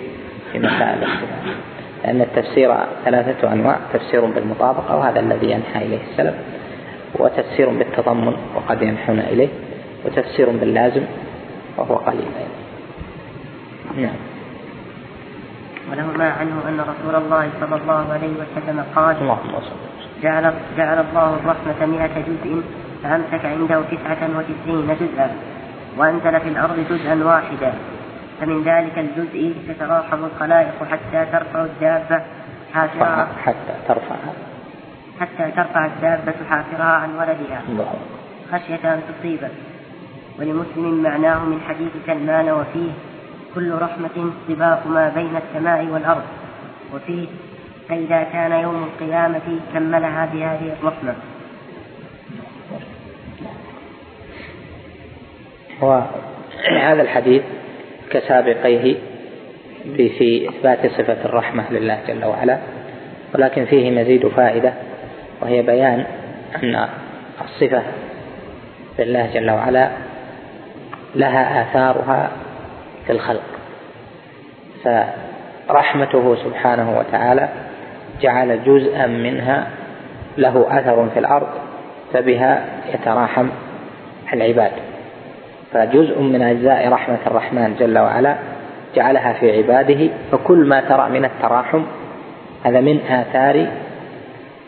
في مسائل الاختلاف. لأن التفسير ثلاثة أنواع تفسير بالمطابقة وهذا الذي ينحى إليه السلف وتفسير بالتضمن وقد ينحون إليه وتفسير باللازم وهو قليل. نعم. ولهما عنه أن رسول الله صلى الله عليه وسلم قال جعل, جعل الله الرحمة مئة جزء فأمسك عنده تسعة وتسعين جزءا وأنزل في الأرض جزءا واحدا. فمن ذلك الجزء تتراحم الخلائق حتى ترفع الدابة حافرها حتى ترفع. حتى ترفع الدابة حافرها عن ولدها. خشية أن تصيبه ولمسلم معناه من حديث سلمان وفيه كل رحمة سباق ما بين السماء والأرض. وفيه فإذا كان يوم القيامة كملها بهذه الرحمة. وهذا الحديث كسابقيه في إثبات صفة الرحمة لله جل وعلا ولكن فيه مزيد فائدة وهي بيان أن الصفة لله جل وعلا لها آثارها في الخلق. فرحمته سبحانه وتعالى جعل جزءا منها له أثر في الأرض فبها يتراحم العباد. فجزء من أجزاء رحمة الرحمن جل وعلا جعلها في عباده فكل ما ترى من التراحم هذا من آثار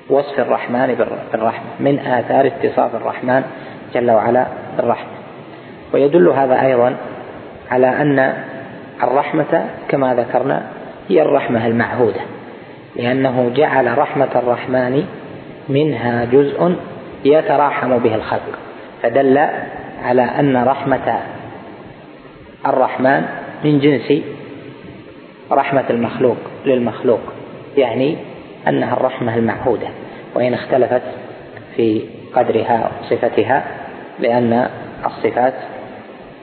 وصف الرحمن بالرحمة من آثار اتصاف الرحمن جل وعلا بالرحمة. ويدل هذا أيضا على أن الرحمة كما ذكرنا هي الرحمة المعهودة لأنه جعل رحمة الرحمن منها جزء يتراحم به الخلق فدل على أن رحمة الرحمن من جنس رحمة المخلوق للمخلوق يعني أنها الرحمة المعهودة وإن اختلفت في قدرها وصفتها لأن الصفات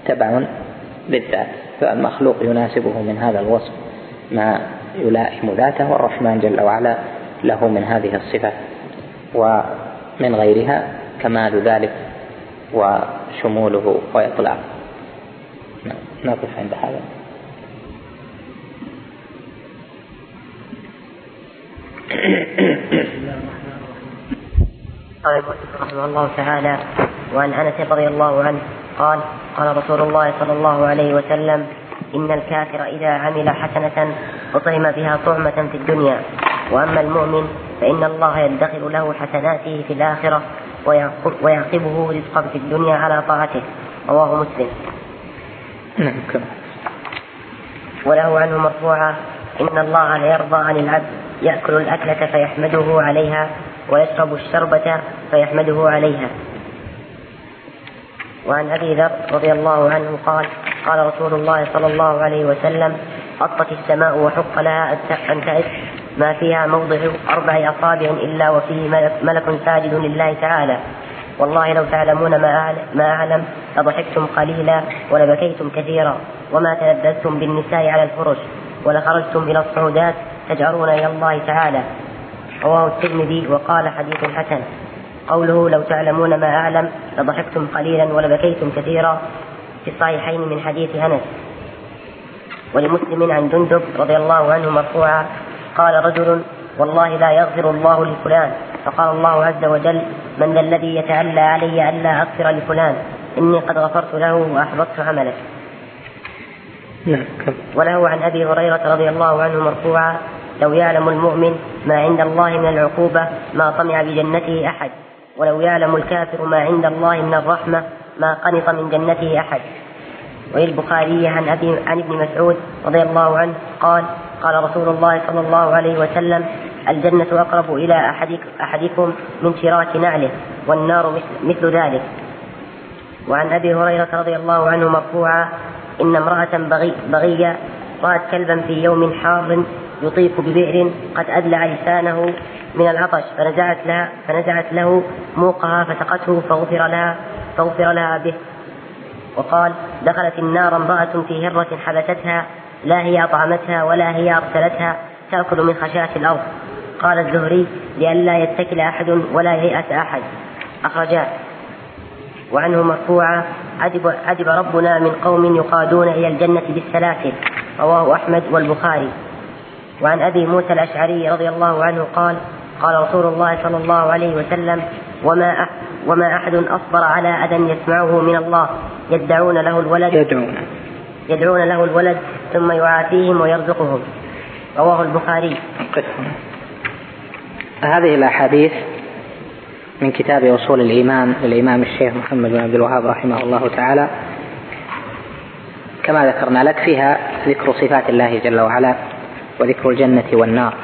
تبع للذات فالمخلوق يناسبه من هذا الوصف ما يلائم ذاته والرحمن جل وعلا له من هذه الصفة ومن غيرها كمال ذلك وشموله وإطلاقه. نقف عند هذا. قال رحمه الله تعالى وعن أنس رضي الله عنه قال قال رسول الله صلى الله عليه وسلم إن الكافر إذا عمل حسنة أطعم بها طعمة في الدنيا. وأما المؤمن فإن الله يدخر له حسناته في الآخرة ويعقبه رزقا في الدنيا على طاعته. رواه مسلم. نعم وله عنه مرفوعا إن الله لا يرضى عن العبد يأكل الأكلة فيحمده عليها ويشرب الشربة فيحمده عليها. وعن أبي ذر رضي الله عنه قال قال رسول الله صلى الله عليه وسلم أطت السماء وحق لها أن تئس ما فيها موضع أربع أصابع إلا وفيه ملك ساجد لله تعالى. والله لو تعلمون ما ما أعلم لضحكتم قليلا ولبكيتم كثيرا. وما تلذذتم بالنساء على الفرش ولخرجتم إلى الصعودات تجأرون إلى الله تعالى. رواه الترمذي وقال حديث حسن. قوله لو تعلمون ما أعلم لضحكتم قليلا ولبكيتم كثيرا في الصحيحين من حديث أنس. ولمسلم عن جندب رضي الله عنه مرفوعا قال رجل والله لا يغفر الله لفلان. فقال الله عز وجل من ذا الذي يتألى علي ألا أغفر لفلان. إني قد غفرت له وأحبطت عمله. نعم وله عن أبي هريرة رضي الله عنه مرفوعا لو يعلم المؤمن ما عند الله من العقوبة ما طمع بجنته أحد. ولو يعلم الكافر ما عند الله من الرحمة ما قنط من جنته أحد. وللبخاري عن أبي عن ابن مسعود رضي الله عنه قال قال رسول الله صلى الله عليه وسلم الجنة أقرب إلى أحدك أحدكم من شراك نعله والنار مثل, مثل ذلك. وعن أبي هريرة رضي الله عنه مرفوعا إن امرأة بغي بغية رأت كلبا في يوم حار يطيف ببئر قد أدلع لسانه من العطش فنزعت لها فنزعت له موقها فسقته فغفر لها فغفر لها به. وقال دخلت النار امرأة في هرة حبستها لا هي أطعمتها ولا هي أرسلتها تأكل من خشاش الأرض. قال الزهري لئلا يتكل أحد ولا ييأس أحد. أخرجاه. وعنه مرفوعا عجب, عجب ربنا من قوم يقادون إلى الجنة بالسلاسل. رواه أحمد والبخاري. وعن أبي موسى الأشعري رضي الله عنه قال قال رسول الله صلى الله عليه وسلم وما وما أحد أصبر على أذى يسمعه من الله. يدعون له الولد يدعون. يدعون له الولد ثم يعافيهم ويرزقهم. رواه البخاري. هذه الأحاديث من كتاب أصول الإيمان للإمام الشيخ محمد بن عبد الوهاب رحمه الله تعالى. كما ذكرنا لك فيها ذكر صفات الله جل وعلا. وذكر الجنة والنار.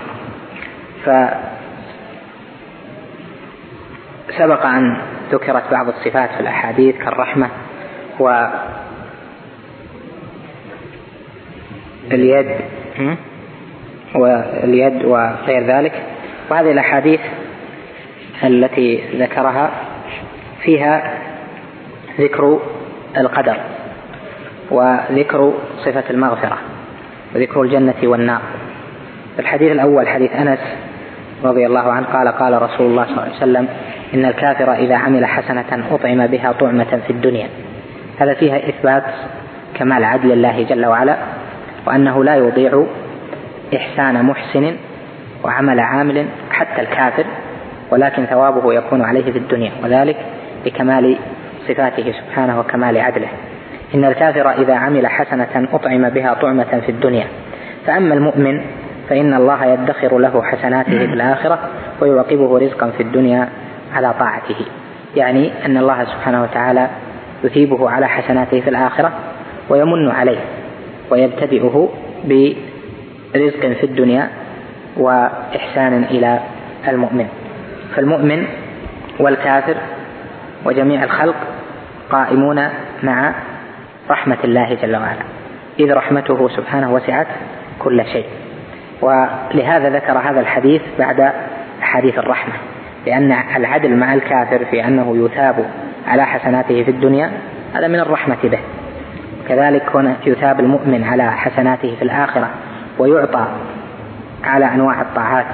فسبق أن ذكرت بعض الصفات في الأحاديث كالرحمة و اليد واليد وغير ذلك. وهذه الأحاديث التي ذكرها فيها ذكر القدر وذكر صفة المغفرة وذكر الجنة والنار. الحديث الأول حديث أنس رضي الله عنه قال قال رسول الله صلى الله عليه وسلم إن الكافر إذا عمل حسنة أطعم بها طعمة في الدنيا. هذا فيها إثبات كمال عدل الله جل وعلا وأنه لا يضيع إحسان محسن وعمل عامل حتى الكافر ولكن ثوابه يكون عليه في الدنيا وذلك لكمال صفاته سبحانه وكمال عدله. إن الكافر إذا عمل حسنة أطعم بها طعمة في الدنيا. فأما المؤمن فإن الله يدخر له حسناته في الآخرة ويعقبه رزقا في الدنيا على طاعته. يعني أن الله سبحانه وتعالى يثيبه على حسناته في الآخرة ويمن عليه ويبتدئه برزق في الدنيا وإحسان إلى المؤمن. فالمؤمن والكافر وجميع الخلق قائمون مع رحمة الله جل وعلا. إذ رحمته سبحانه وسعت كل شيء. ولهذا ذكر هذا الحديث بعد حديث الرحمة لأن العدل مع الكافر في أنه يثاب على حسناته في الدنيا هذا من الرحمة به. كذلك هنا يثاب المؤمن على حسناته في الآخرة ويعطى على أنواع الطاعات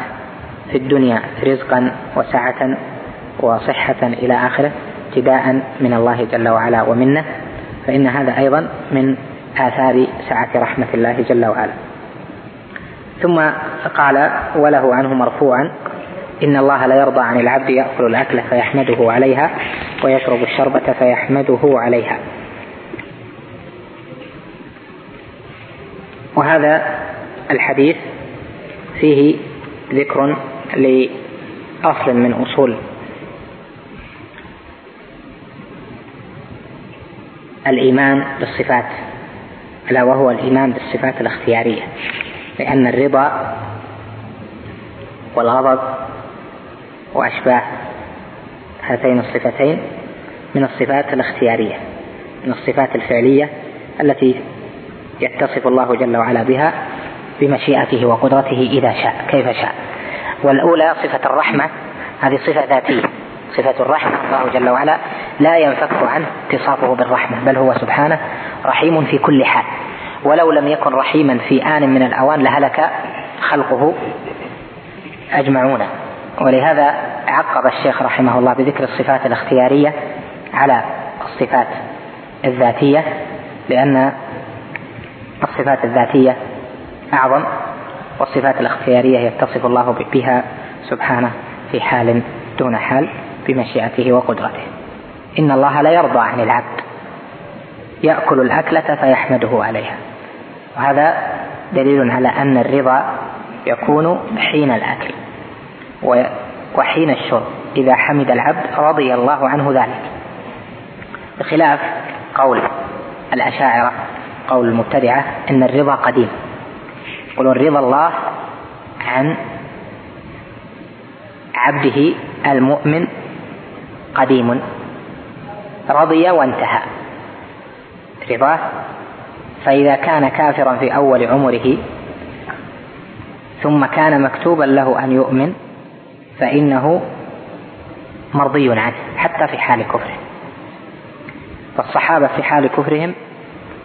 في الدنيا رزقا وسعة وصحة إلى آخره ابتداء من الله جل وعلا ومنه فإن هذا أيضا من آثار سعة رحمة الله جل وعلا. ثم قال وله عنه مرفوعا إن الله لا يرضى عن العبد يأكل الأكلة فيحمده عليها ويشرب الشربة فيحمده عليها. وهذا الحديث فيه ذكر لأصل من أصول الإيمان بالصفات ألا وهو الإيمان بالصفات الاختيارية. لأن الرضا والغضب وأشباه هاتين الصفتين من الصفات الاختيارية من الصفات الفعلية التي يتصف الله جل وعلا بها بمشيئته وقدرته إذا شاء كيف شاء. والأولى صفة الرحمة هذه صفة ذاتية صفة الرحمة الله جل وعلا لا ينفك عنه اتصافه بالرحمة بل هو سبحانه رحيم في كل حال. ولو لم يكن رحيما في آن من الأوان لهلك خلقه أجمعون. ولهذا عقب الشيخ رحمه الله بذكر الصفات الاختيارية على الصفات الذاتية لأن الصفات الذاتية أعظم والصفات الاختيارية يتصف الله بها سبحانه في حال دون حال بمشيئته وقدرته. إن الله لا يرضى عن العبد يأكل الأكلة فيحمده عليها. وهذا دليل على أن الرضا يكون حين الأكل وحين الشرب إذا حمد العبد رضي الله عنه ذلك. بخلاف قول الأشاعرة قول المبتدعة أن الرضا قديم. يقولون رضا الله عن عبده المؤمن قديم. رضي وانتهى. رضاه فإذا كان كافرا في أول عمره ثم كان مكتوبا له أن يؤمن فإنه مرضي عنه حتى في حال كفره. فالصحابة في حال كفرهم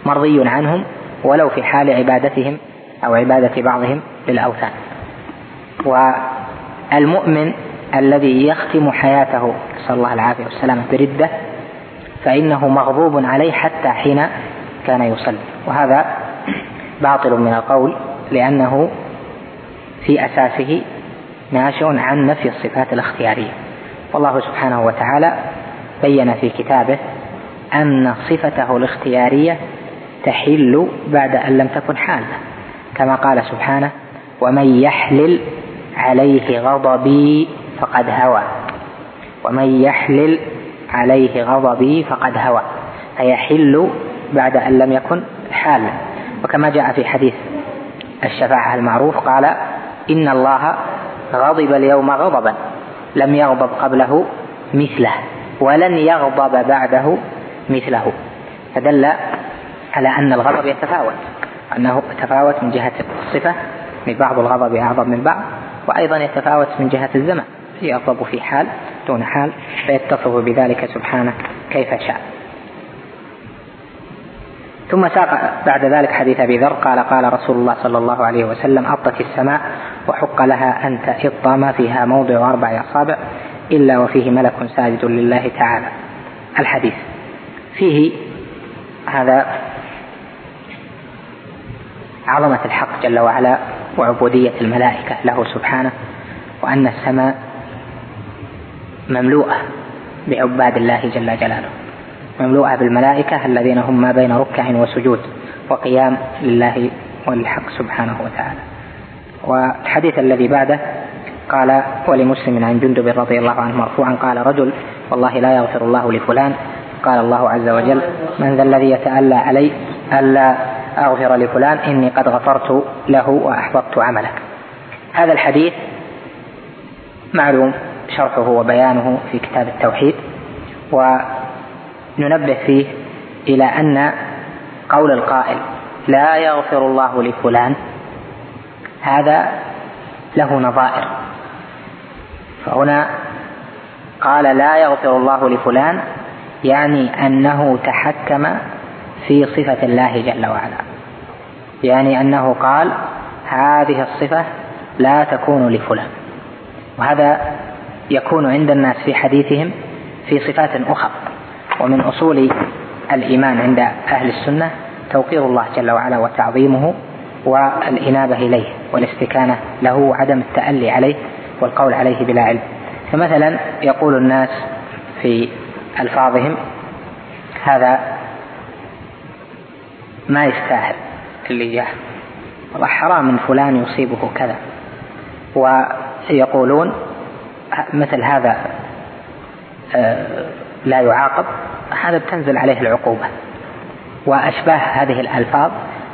مرضي عنهم ولو في حال عبادتهم أو عبادة بعضهم للأوثان. والمؤمن الذي يختم حياته نسأل الله العافية والسلامة بردة فإنه مغضوب عليه حتى حين كان يصلي. وهذا باطل من القول لأنه في أساسه ناشئ عن نفي الصفات الاختيارية. والله سبحانه وتعالى بين في كتابه أن صفته الاختيارية تحل بعد أن لم تكن حالة. كما قال سبحانه ومن يحلل عليه غضبي فقد هوى. ومن يحلل عليه غضبي فقد هوى فيحل بعد أن لم يكن حالا. وكما جاء في حديث الشفاعة المعروف قال إن الله غضب اليوم غضبا لم يغضب قبله مثله ولن يغضب بعده مثله. فدل على أن الغضب يتفاوت أنه يتفاوت من جهة الصفة من بعض الغضب أعظم من بعض وأيضا يتفاوت من جهة الزمن يغضب في حال دون حال فيتصف بذلك سبحانه كيف شاء. ثم ساق بعد ذلك حديث أبي ذر قال قال رسول الله صلى الله عليه وسلم اطت السماء وحق لها أن تئط ما فيها موضع أربع أصابع إلا وفيه ملك ساجد لله تعالى. الحديث. فيه هذا عظمة الحق جل وعلا وعبودية الملائكة له سبحانه وأن السماء مملوءة بعباد الله جل جلاله. مملوءة بالملائكة الذين هم ما بين ركع وسجود وقيام لله وللحق سبحانه وتعالى. والحديث الذي بعده قال ولمسلم عن جندب رضي الله عنه مرفوعا قال رجل والله لا يغفر الله لفلان. قال الله عز وجل من ذا الذي يتألى علي ألا أغفر لفلان إني قد غفرت له وأحبطت عمله هذا الحديث معلوم شرحه وبيانه في كتاب التوحيد وننبه فيه إلى أن قول القائل لا يغفر الله لفلان هذا له نظائر. فهنا قال لا يغفر الله لفلان يعني أنه تحكم في صفة الله جل وعلا. يعني أنه قال هذه الصفة لا تكون لفلان. وهذا يكون عند الناس في حديثهم في صفات أخرى ومن أصول الإيمان عند أهل السنة توقير الله جل وعلا وتعظيمه والإنابة إليه والاستكانة له وعدم التألي عليه والقول عليه بلا علم. فمثلا يقول الناس في ألفاظهم هذا ما يستاهل. اللي جاه والله حرام من فلان يصيبه كذا. ويقولون مثل هذا آه، لا يعاقب هذا بتنزل عليه العقوبة. وأشباه هذه الألفاظ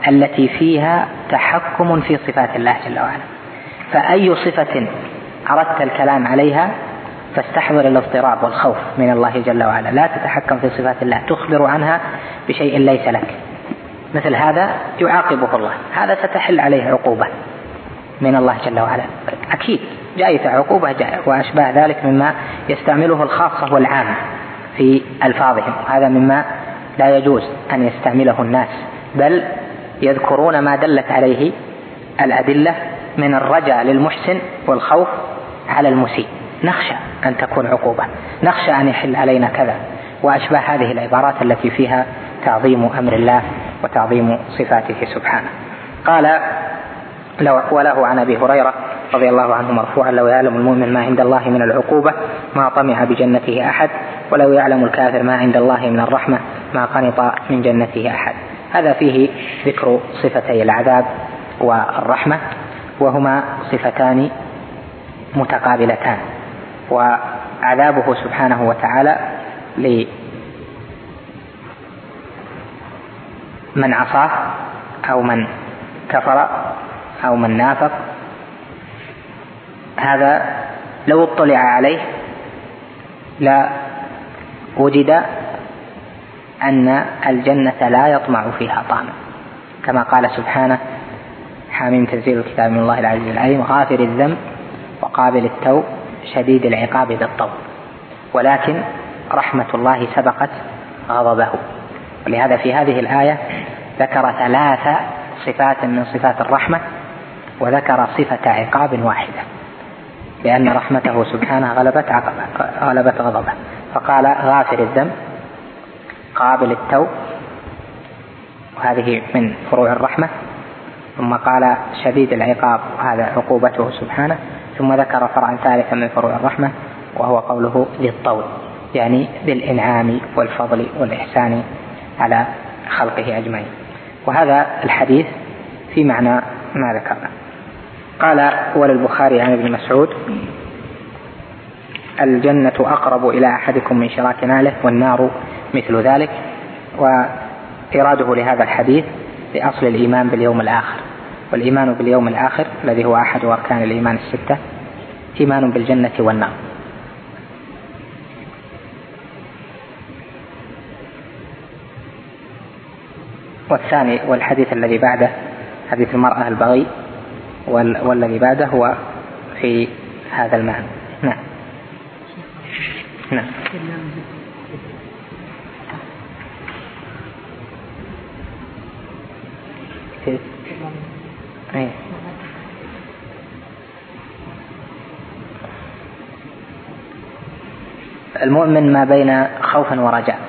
التي فيها تحكم في صفات الله جل وعلا. فأي صفة أردت الكلام عليها فاستحضر الاضطراب والخوف من الله جل وعلا. لا تتحكم في صفات الله تخبر عنها بشيء ليس لك. مثل هذا يعاقبه الله. هذا ستحل عليه عقوبة من الله جل وعلا. أكيد. جائزة عقوبة وأشباه ذلك مما يستعمله الخاصة والعامة في ألفاظهم. هذا مما لا يجوز أن يستعمله الناس بل يذكرون ما دلت عليه الأدلة من الرجاء للمحسن والخوف على المسيء. نخشى أن تكون عقوبة نخشى أن يحل علينا كذا. وأشباه هذه العبارات التي فيها تعظيم أمر الله وتعظيم صفاته سبحانه. قال وله عن أبي هريرة رضي الله عنه مرفوعا لو يعلم المؤمن ما عند الله من العقوبة ما طمع بجنته أحد ولو يعلم الكافر ما عند الله من الرحمة ما قنط من جنته أحد. هذا فيه ذكر صفتي العذاب والرحمة وهما صفتان متقابلتان وعذابه سبحانه وتعالى لمن عصاه أو من كفر أو من نافق هذا لو اطلع عليه لا وجد أن الجنة لا يطمع فيها طعما كما قال سبحانه حاميم تنزيل الكتاب من الله العزيز العليم غافر الذنب وقابل التوب شديد العقاب بالطول ولكن رحمة الله سبقت غضبه. ولهذا في هذه الآية ذكر ثلاث صفات من صفات الرحمة وذكر صفة عقاب واحدة. لأن رحمته سبحانه غلبت غلبت غضبه. فقال غافر الذنب قابل التوب. وهذه من فروع الرحمة. ثم قال شديد العقاب وهذا عقوبته سبحانه. ثم ذكر فرعا ثالثا من فروع الرحمة وهو قوله للطول يعني بالإنعام والفضل والإحسان على خلقه أجمعين. وهذا الحديث في معنى ما ذكرنا. قال وللبخاري عن ابن مسعود الجنة أقرب إلى أحدكم من شراك ناله والنار مثل ذلك وإراده لهذا الحديث لأصل الإيمان باليوم الآخر. والإيمان باليوم الآخر الذي هو أحد أركان الإيمان الستة إيمان بالجنة والنار. والثاني والحديث الذي بعده حديث المرأة البغي والذي بعده هو في هذا المعنى نعم. نعم. أي. المؤمن ما بين خوف ورجاء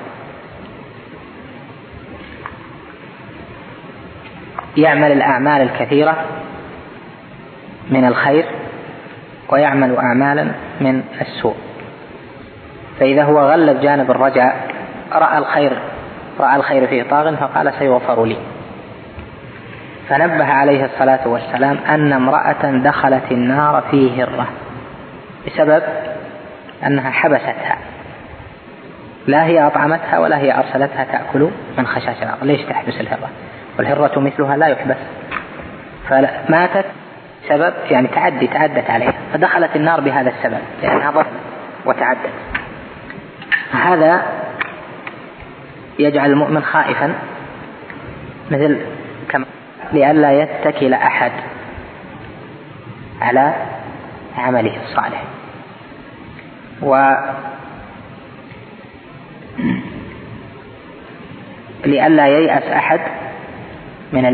يعمل الأعمال الكثيرة من الخير ويعمل أعمالا من السوء. فإذا هو غلب جانب الرجاء رأى الخير رأى الخير فيه طاغ فقال سيغفر لي. فنبه عليه الصلاة والسلام أن امرأة دخلت النار في هرة بسبب أنها حبستها. لا هي أطعمتها ولا هي أرسلتها تأكل من خشاش الأرض. ليش تحبس الهرة؟ والهرة مثلها لا يحبس. فماتت سبب يعني تعدي تعدت عليها فدخلت النار بهذا السبب لأنها ظلمت وتعدت. هذا يجعل المؤمن خائفا مثل كما لئلا يتكل أحد على عمله الصالح. و لئلا ييأس أحد من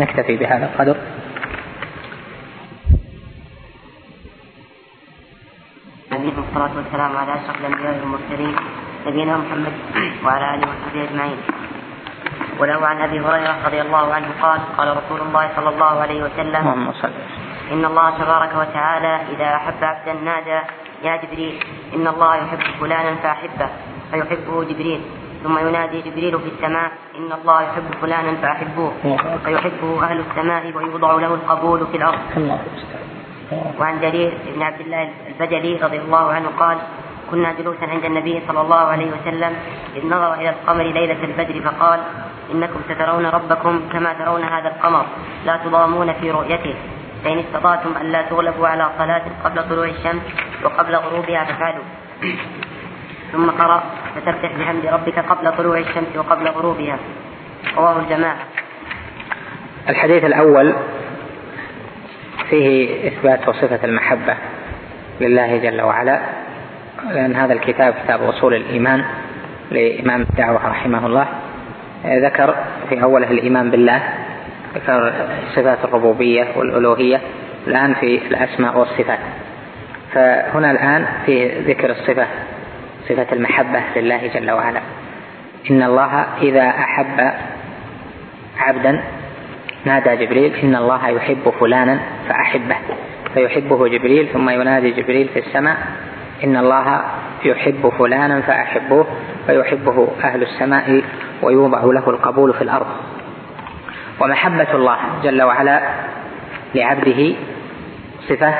نكتفي بهذا القدر. عليكم الصلاة والسلام على أشرف الأنبياء والمرسلين نبينا محمد وعلى آله وصحبه أجمعين. وله عن أبي هريرة رضي الله عنه قال قال رسول الله صلى الله عليه وسلم اللهم صل إن الله تبارك وتعالى إذا أحب عبدا نادى يا جبريل إن الله يحب فلانا فأحبه فيحبه جبريل. ثم ينادي جبريل في السماء إن الله يحب فلانا فأحبوه فيحبه أهل السماء ويوضع له القبول في الأرض. وعن جرير بن عبد الله البجلي رضي الله عنه قال كنا جلوسا عند النبي صلى الله عليه وسلم إذ نظر إلى القمر ليلة البدر فقال إنكم سترون ربكم كما ترون هذا القمر لا تضامون في رؤيته. فإن استطعتم ألا تغلبوا على صلاة قبل طلوع الشمس وقبل غروبها فافعلوا. ثم قرأ فسبح بحمد ربك قبل طلوع الشمس وقبل غروبها. رواه الجماعة. الحديث الأول فيه إثبات صفة المحبة لله جل وعلا لأن هذا الكتاب كتاب أصول الإيمان لإمام الدعوة رحمه الله. ذكر في أوله الإيمان بالله ذكر صفات الربوبية والألوهية الآن في الأسماء والصفات. فهنا الآن في ذكر الصفة صفة المحبة لله جل وعلا. إن الله إذا أحب عبدا نادى جبريل إن الله يحب فلانا فأحبه. فيحبه جبريل ثم ينادي جبريل في السماء إن الله يحب فلانا فأحبوه فيحبه أهل السماء ويوضع له القبول في الأرض. ومحبة الله جل وعلا لعبده صفة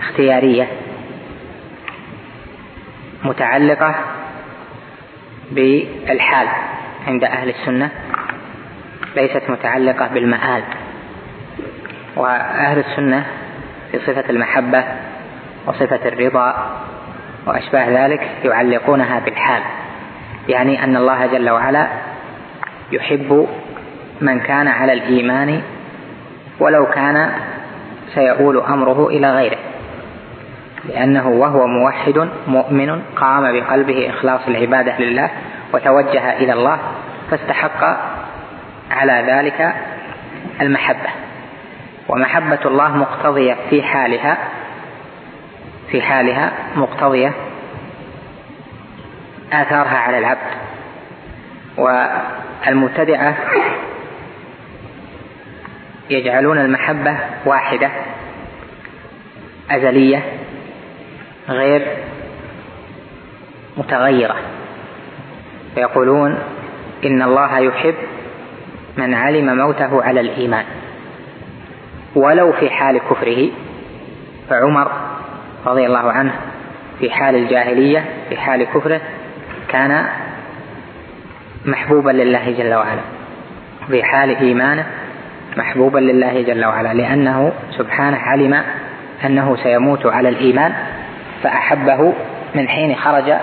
اختيارية. متعلقة بالحال عند أهل السنة ليست متعلقة بالمآل. وأهل السنة في صفة المحبة وصفة الرضا وأشباه ذلك يعلقونها بالحال. يعني أن الله جل وعلا يحب من كان على الإيمان ولو كان سيؤول أمره إلى غيره. لأنه وهو موحد مؤمن قام بقلبه إخلاص العبادة لله وتوجه إلى الله فاستحق على ذلك المحبة. ومحبة الله مقتضية في حالها في حالها مقتضية آثارها على العبد. والمبتدعة يجعلون المحبة واحدة أزلية. غير متغيرة. فيقولون إن الله يحب من علم موته على الإيمان. ولو في حال كفره فعمر رضي الله عنه في حال الجاهلية في حال كفره كان محبوبا لله جل وعلا. في حال إيمانه محبوبا لله جل وعلا. لأنه سبحانه علم أنه سيموت على الإيمان. فأحبه من حين خرج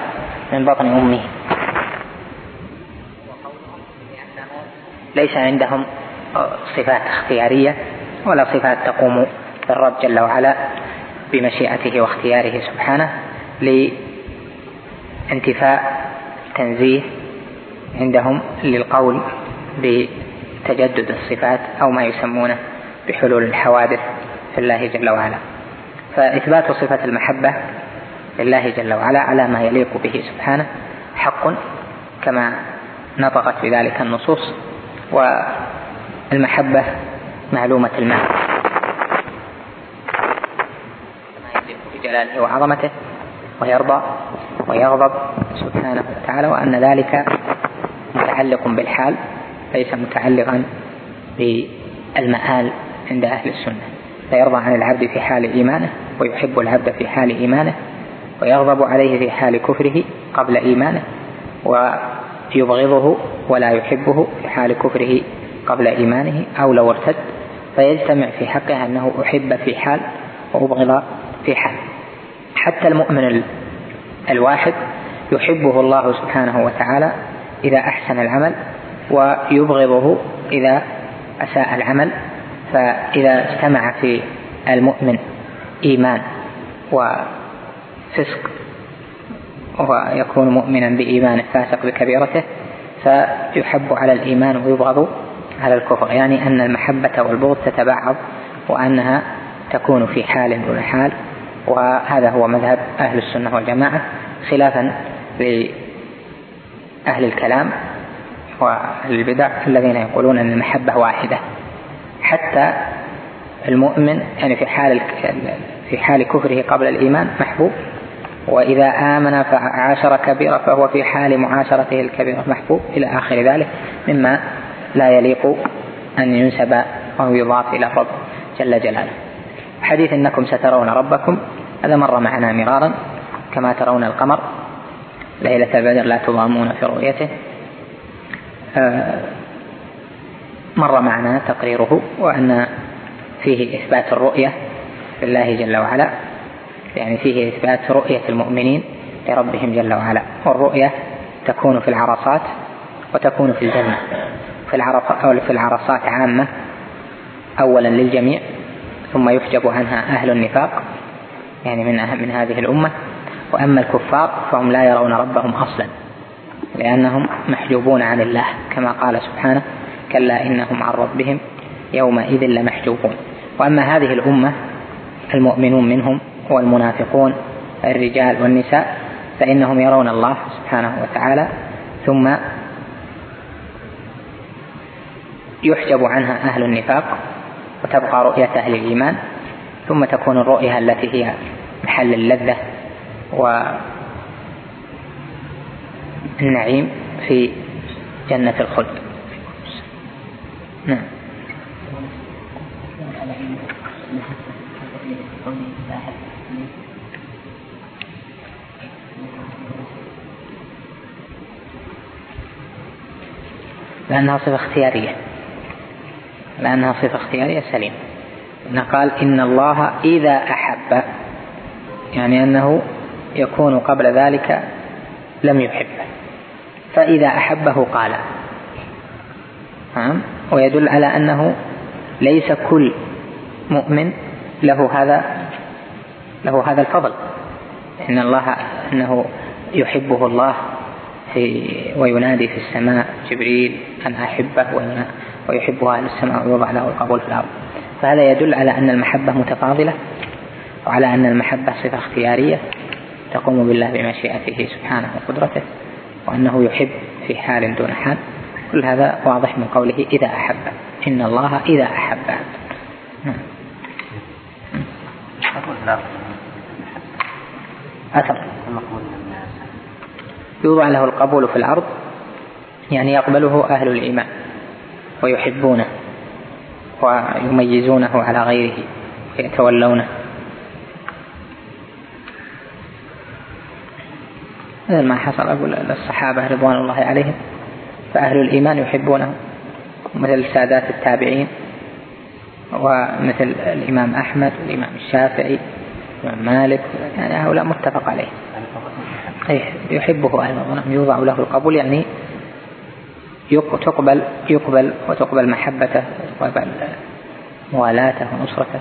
من بطن أمه. ليس عندهم صفات اختيارية ولا صفات تقوم بالرب جل وعلا بمشيئته واختياره سبحانه لانتفاء تنزيه عندهم للقول بتجدد الصفات أو ما يسمونه بحلول الحوادث في الله جل وعلا. فإثبات صفة المحبة لله جل وعلا على ما يليق به سبحانه حق كما نطقت بذلك النصوص والمحبة معلومة المعنى. كما يليق بجلاله وعظمته ويرضى ويغضب سبحانه وتعالى وأن ذلك متعلق بالحال ليس متعلقا بالمآل عند أهل السنة. فيرضى عن العبد في حال إيمانه ويحب العبد في حال إيمانه ويغضب عليه في حال كفره قبل إيمانه ويبغضه ولا يحبه في حال كفره قبل إيمانه أو لو ارتد فيجتمع في حقه أنه أحب في حال وأبغض في حال. حتى المؤمن الواحد يحبه الله سبحانه وتعالى إذا أحسن العمل ويبغضه إذا أساء العمل فإذا اجتمع في المؤمن إيمان وفسق ويكون مؤمنا بإيمانه فاسق بكبيرته فيحب على الإيمان ويبغض على الكفر. يعني أن المحبة والبغض تتبعض وأنها تكون في حال دون حال. وهذا هو مذهب أهل السنة والجماعة خلافا لأهل الكلام وأهل البدع الذين يقولون أن المحبة واحدة. حتى المؤمن يعني في حال في حال كفره قبل الإيمان محبوب. وإذا آمن فعاشر كبيرة فهو في حال معاشرته الكبيرة. محبوب إلى آخر ذلك مما لا يليق أن ينسب أو يضاف إلى الرب جل جلاله. حديث إنكم سترون ربكم هذا مر معنا مرارا كما ترون القمر. ليلة البدر لا تضامون في رؤيته. آه، مر معنا تقريره وأن فيه إثبات الرؤية لله جل وعلا. يعني فيه إثبات رؤية المؤمنين لربهم جل وعلا. والرؤية تكون في العرصات وتكون في الجنة في العرصات عامة أولا للجميع ثم يحجب عنها أهل النفاق يعني من من هذه الأمة. وأما الكفار فهم لا يرون ربهم أصلا لأنهم محجوبون عن الله كما قال سبحانه كلا إنهم عن ربهم يومئذ لمحجوبون. وأما هذه الأمة المؤمنون منهم والمنافقون الرجال والنساء فإنهم يرون الله سبحانه وتعالى ثم يحجب عنها أهل النفاق وتبقى رؤية أهل الإيمان ثم تكون الرؤية التي هي محل اللذة والنعيم في جنة الخلد. نعم. لأنها صفة اختيارية. لأنها صفة اختيارية سليمة. إنه قال إن الله إذا أحب يعني أنه يكون قبل ذلك لم يحبه فإذا أحبه قال. نعم؟ ويدل على أنه ليس كل مؤمن له هذا له هذا الفضل. إن الله أنه يحبه الله في وينادي في السماء جبريل أن أحبه ويحبه أهل السماء ويوضع له القبول في الأرض. فهذا يدل على أن المحبة متفاضلة وعلى أن المحبة صفة اختيارية تقوم بالله بمشيئته سبحانه وقدرته وأنه يحب في حال دون حال. كل هذا واضح من قوله إذا أحب. إن الله إذا أحب. نعم. أثر يوضع له القبول في الأرض يعني يقبله أهل الإيمان ويحبونه ويميزونه على غيره ويتولونه. مثل ما حصل أقول للصحابة رضوان الله عليهم فأهل الإيمان يحبونهم مثل سادات التابعين ومثل الإمام أحمد والإمام الشافعي والإمام مالك يعني هؤلاء متفق عليه أي يحبه أهل يوضع له القبول يعني تقبل يقبل وتقبل محبته وتقبل موالاته ونصرته.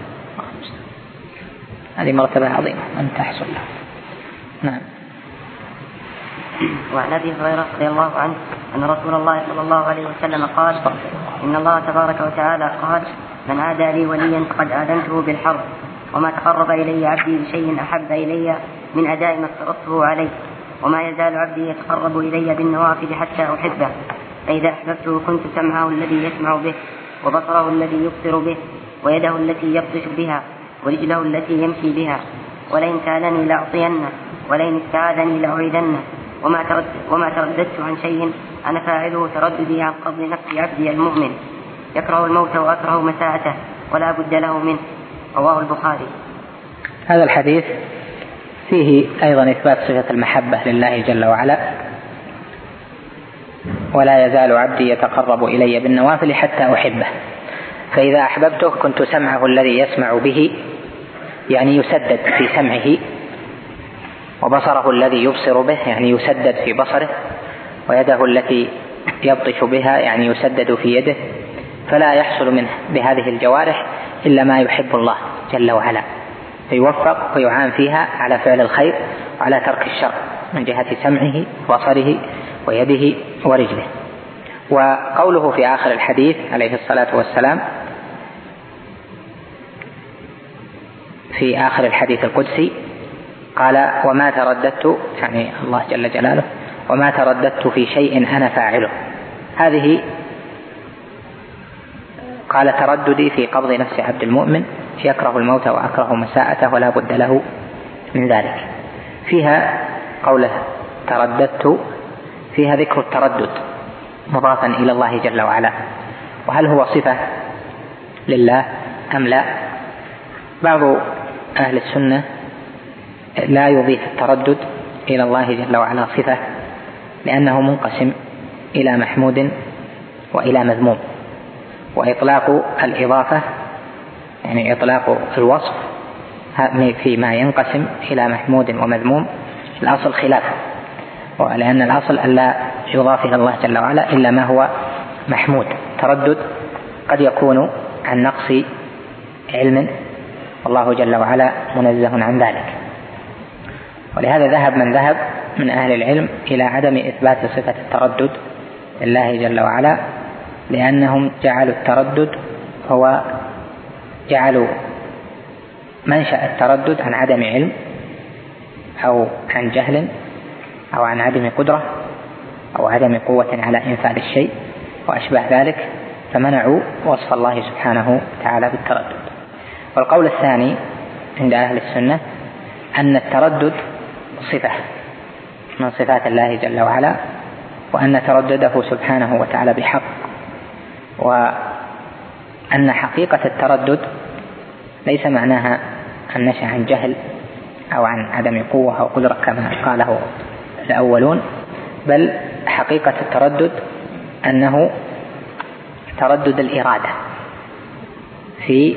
هذه مرتبة عظيمة أن تحصل له. نعم. وعن أبي هريرة رضي الله عنه أن رسول الله صلى الله عليه وسلم قال إن الله تبارك وتعالى قال من عادى لي وليا فقد آذنته بالحرب وما تقرب إلي عبدي بشيء أحب إلي من أداء ما افترضته عليه. وما يزال عبدي يتقرب إلي بالنوافل حتى أحبه. فإذا أحببته كنت سمعه الذي يسمع به وبصره الذي يبصر به ويده التي يبطش بها ورجله التي يمشي بها. ولئن سألني لأعطينه ولئن استعاذني لأعيذنه. وما ترد وما ترددت عن شيء أنا فاعله ترددي عن قبض نفس عبدي المؤمن. يكره الموت وأكره مساءته ولا بد له منه. رواه البخاري. هذا الحديث فيه أيضا إثبات صفة المحبة لله جل وعلا. ولا يزال عبدي يتقرب إلي بالنوافل حتى أحبه. فإذا أحببته كنت سمعه الذي يسمع به يعني يسدد في سمعه وبصره الذي يبصر به يعني يسدد في بصره ويده التي يبطش بها يعني يسدد في يده. فلا يحصل منه بهذه الجوارح إلا ما يحب الله جل وعلا. فيوفق ويعان فيها على فعل الخير وعلى ترك الشر من جهة سمعه وبصره ويده ورجله. وقوله في آخر الحديث عليه الصلاة والسلام في آخر الحديث القدسي قال وما ترددت يعني الله جل جلاله وما ترددت في شيء أنا فاعله. هذه قال ترددي في قبض نفس عبد المؤمن يكره الموت وأكره مساءته ولا بد له من ذلك. فيها قوله ترددت فيها ذكر التردد مضافا إلى الله جل وعلا. وهل هو صفة لله أم لا؟ بعض أهل السنة لا يضيف التردد إلى الله جل وعلا صفة لأنه منقسم إلى محمود وإلى مذموم. وإطلاق الإضافة يعني إطلاق الوصف فيما ينقسم إلى محمود ومذموم الأصل خلافه ولأن الأصل ألا يضاف إلى الله جل وعلا إلا ما هو محمود. تردد قد يكون عن نقص علم والله جل وعلا منزه عن ذلك. ولهذا ذهب من ذهب من أهل العلم إلى عدم إثبات صفة التردد لله جل وعلا لأنهم جعلوا التردد هو جعلوا منشأ التردد عن عدم علم أو عن جهل أو عن عدم قدرة أو عدم قوة على إنفاذ الشيء وأشبه ذلك فمنعوا وصف الله سبحانه وتعالى بالتردد. والقول الثاني عند أهل السنة أن التردد صفة من صفات الله جل وعلا وأن تردده سبحانه وتعالى بحق وأن حقيقة التردد ليس معناها أن نشأ عن جهل أو عن عدم قوة أو قدرة كما قاله الأولون بل حقيقة التردد أنه تردد الإرادة في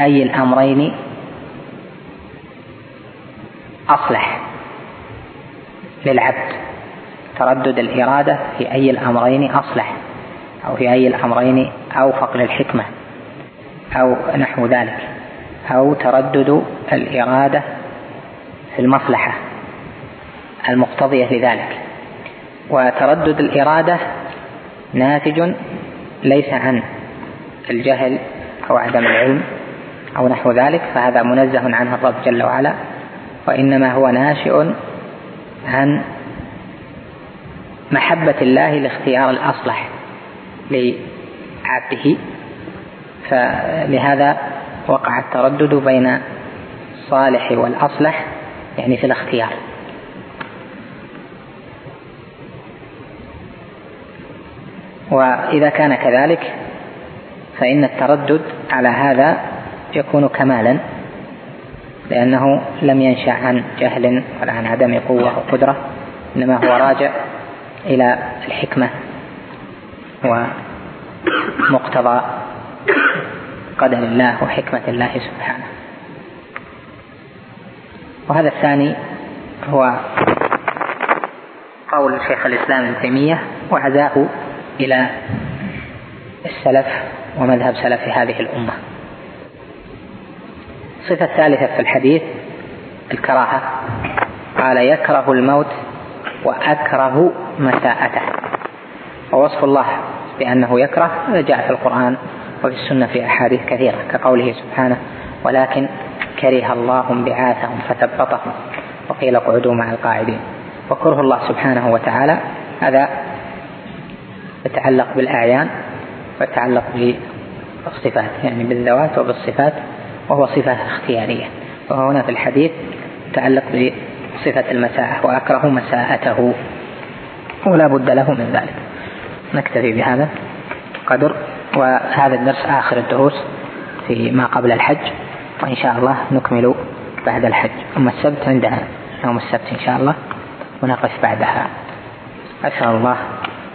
أي الأمرين أصلح للعبد. تردد الإرادة في أي الأمرين أصلح أو في أي الأمرين أوفق للحكمة. أو نحو ذلك أو تردد الإرادة في المصلحة المقتضية لذلك. وتردد الإرادة ناتج ليس عن الجهل أو عدم العلم أو نحو ذلك فهذا منزه عنه الرب جل وعلا وإنما هو ناشئ عن محبة الله لاختيار الأصلح لعبده. فلهذا وقع التردد بين الصالح والأصلح يعني في الاختيار. وإذا كان كذلك فإن التردد على هذا يكون كمالا لأنه لم ينشأ عن جهل ولا عن عدم قوة وقدرة إنما هو راجع إلى الحكمة ومقتضى قدر الله وحكمة الله سبحانه. وهذا الثاني هو قول شيخ الإسلام ابن تيمية وعزاه إلى السلف ومذهب سلف هذه الأمة. الصفة الثالثة في الحديث الكراهة. قال يكره الموت وأكره مساءته. ووصف الله بأنه يكره جاء في القرآن. وفي السنة في أحاديث كثيرة كقوله سبحانه ولكن كره الله بعاثهم فثبطهم وقيل اقعدوا مع القاعدين وكره الله سبحانه وتعالى هذا يتعلق بالأعيان ويتعلق بالصفات يعني بالذوات وبالصفات وهو صفة اختيارية. وهنا في الحديث يتعلق بصفة المساءة وأكره مساءته ولا بد له من ذلك. نكتفي بهذا. قدر. وهذا الدرس آخر الدروس في ما قبل الحج وإن شاء الله نكمل بعد الحج. أما السبت عندنا يوم السبت إن شاء الله ونقف بعدها. أسأل الله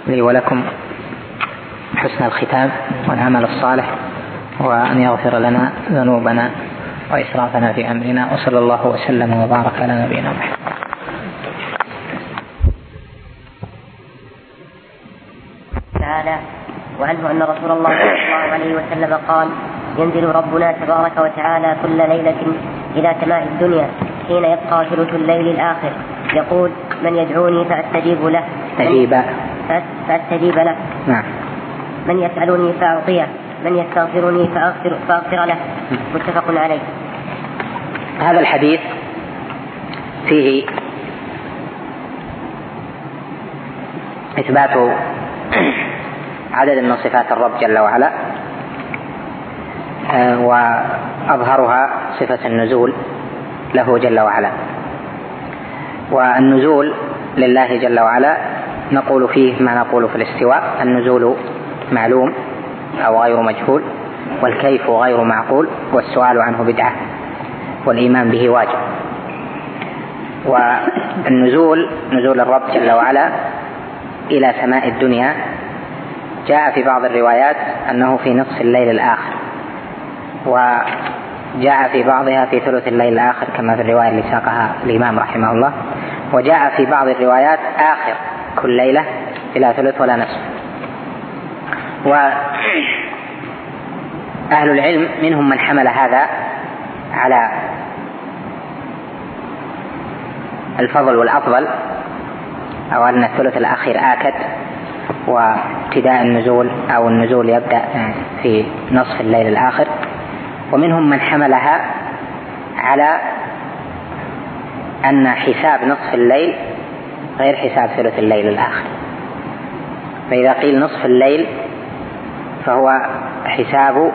لي ولكم حسن الختام والعمل الصالح وأن يغفر لنا ذنوبنا وإسرافنا في أمرنا وصلى الله وسلم وبارك على نبينا محمد. تعالى. وعنه أن رسول الله صلى الله عليه وسلم قال ينزل ربنا تبارك وتعالى كل ليلة إلى سماء الدنيا حين يبقى ثلث الليل الآخر. يقول من يدعوني فأستجيب له. أستجيب. فأستجيب له. نعم. من يسألني فأعطيه. من يستغفرني فأغفر, فأغفر له. متفق عليه. هذا الحديث فيه إثبات عدد من صفات الرب جل وعلا آه، وأظهرها صفة النزول له جل وعلا. والنزول لله جل وعلا نقول فيه ما نقول في الاستواء النزول معلوم أو غير مجهول والكيف غير معقول والسؤال عنه بدعة والإيمان به واجب. والنزول نزول الرب جل وعلا إلى سماء الدنيا جاء في بعض الروايات أنه في نصف الليل الآخر وجاء في بعضها في ثلث الليل الآخر كما في الرواية اللي ساقها الإمام رحمه الله وجاء في بعض الروايات آخر كل ليلة إلى ثلث ولا نصف. وأهل العلم منهم من حمل هذا على الفضل والأفضل أو أن الثلث الأخير آكد. وابتداء النزول أو النزول يبدأ في نصف الليل الآخر. ومنهم من حملها على أن حساب نصف الليل غير حساب ثلث الليل الآخر. فإذا قيل نصف الليل فهو حساب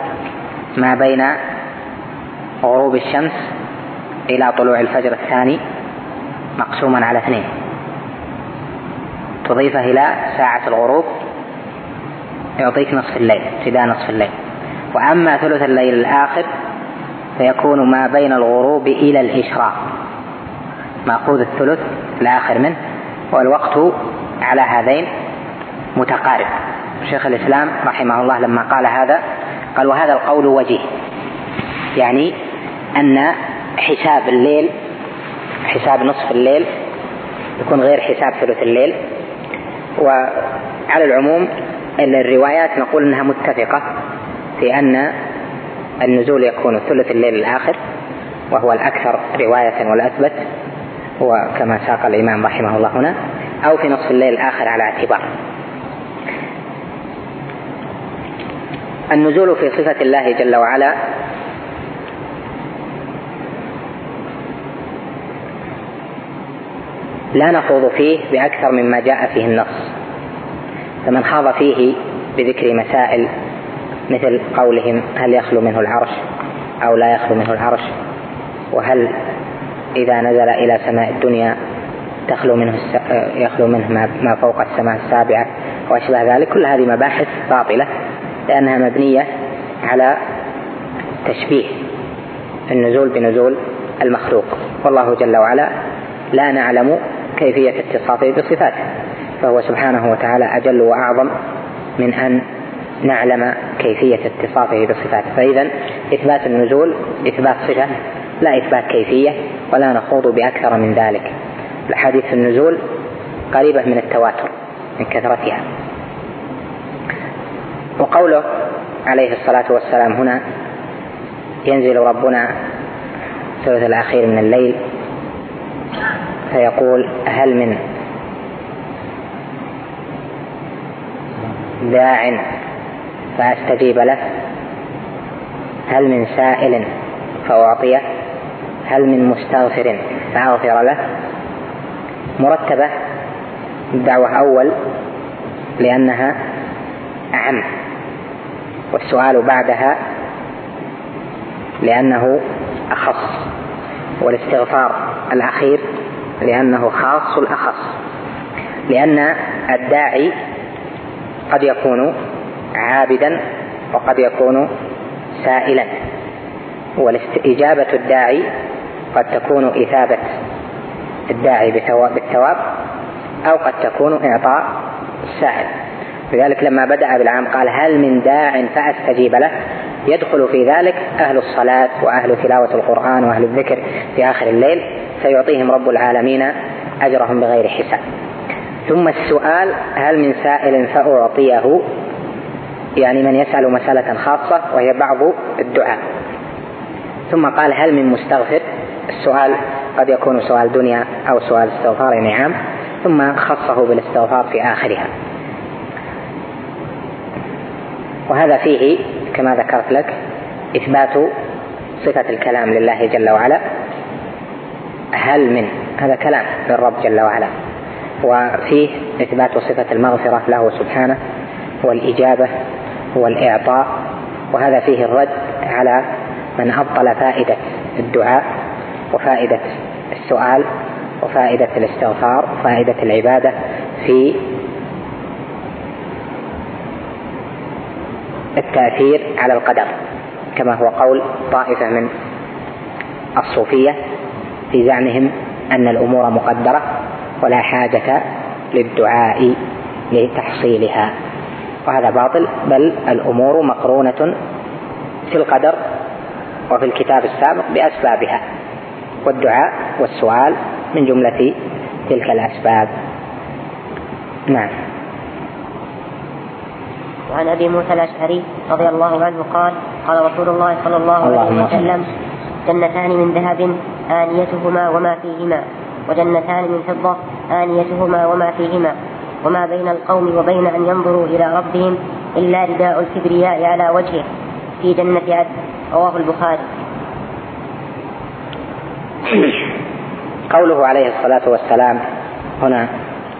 ما بين غروب الشمس إلى طلوع الفجر الثاني مقسوما على اثنين. تضيفه إلى ساعة الغروب يعطيك نصف الليل ابتداء نصف الليل. وأما ثلث الليل الآخر فيكون ما بين الغروب إلى الإشراق مأخوذ الثلث الآخر منه والوقت على هذين متقارب. شيخ الإسلام رحمه الله لما قال هذا قال وهذا القول وجيه. يعني أن حساب الليل حساب نصف الليل يكون غير حساب ثلث الليل. وعلى العموم الروايات نقول إنها متفقة في أن النزول يكون ثلث الليل الآخر وهو الأكثر رواية والأثبت هو كما ساق الإمام رحمه الله هنا أو في نصف الليل الآخر على اعتبار. النزول في صفة الله جل وعلا لا نخوض فيه بأكثر مما جاء فيه النص. فمن خاض فيه بذكر مسائل مثل قولهم هل يخلو منه العرش أو لا يخلو منه العرش؟ وهل إذا نزل إلى سماء الدنيا تخلو منه يخلو منه ما فوق السماء السابعة وأشبه ذلك؟ كل هذه مباحث باطلة لأنها مبنية على تشبيه النزول بنزول المخلوق. والله جل وعلا لا نعلم كيفية اتصافه بصفاته فهو سبحانه وتعالى أجل وأعظم من أن نعلم كيفية اتصافه بصفاته فإذا إثبات النزول إثبات صفة لا إثبات كيفية ولا نخوض بأكثر من ذلك. الأحاديث النزول قريبة من التواتر من كثرتها. وقوله عليه الصلاة والسلام هنا ينزل ربنا الثلث الأخير من الليل. فيقول هل من داع فأستجيب له؟ هل من سائل فأعطيه؟ هل من مستغفر فأغفر له؟ مرتبة الدعوة أول لأنها أعم والسؤال بعدها لأنه أخص والاستغفار الأخير لأنه خاص الأخص لأن الداعي قد يكون عابدا وقد يكون سائلا. وإجابة الداعي قد تكون إثابة الداعي بالثواب أو قد تكون إعطاء السائل. لذلك لما بدأ بالعام قال هل من داع فأستجيب له؟ يدخل في ذلك أهل الصلاة وأهل تلاوة القرآن وأهل الذكر في آخر الليل. فيعطيهم رب العالمين أجرهم بغير حساب. ثم السؤال هل من سائل فأعطيه؟ يعني من يسأل مسألة خاصة وهي بعض الدعاء. ثم قال هل من مستغفر؟ السؤال قد يكون سؤال دنيا أو سؤال استغفار نعم. ثم خصه بالاستغفار في آخرها. وهذا فيه كما ذكرت لك إثبات صفة الكلام لله جل وعلا. هل من هذا كلام للرب جل وعلا. وفيه إثبات صفة المغفرة له سبحانه والإجابة والإعطاء وهذا فيه الرد على من أبطل فائدة الدعاء وفائدة السؤال وفائدة الاستغفار وفائدة العبادة في التأثير على القدر كما هو قول طائفة من الصوفية في زعمهم أن الأمور مقدرة ولا حاجة للدعاء لتحصيلها. وهذا باطل بل الأمور مقرونة في القدر وفي الكتاب السابق بأسبابها. والدعاء والسؤال من جملة تلك الأسباب. نعم. وعن أبي موسى الأشعري رضي الله عنه قال قال رسول الله صلى الله عليه وسلم جنتان من ذهب آنيتهما وما فيهما وجنتان من فضة آنيتهما وما فيهما. وما بين القوم وبين أن ينظروا إلى ربهم إلا رداء الكبرياء على وجهه. في جنة عدن. رواه البخاري. قوله عليه الصلاة والسلام هنا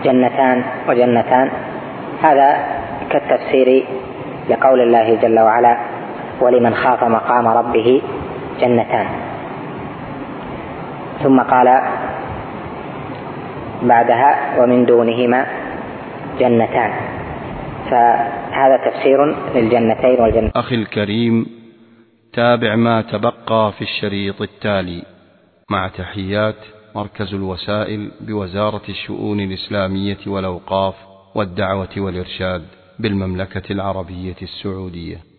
جنتان وجنتان هذا كالتفسير لقول الله جل وعلا ولمن خاف مقام ربه جنتان. ثم قال بعدها ومن دونهما جنتان. فهذا تفسير للجنتين والجنتين أخي الكريم تابع ما تبقى في الشريط التالي. مع تحيات مركز الوسائل بوزارة الشؤون الإسلامية والأوقاف والدعوة والإرشاد بالمملكة العربية السعودية.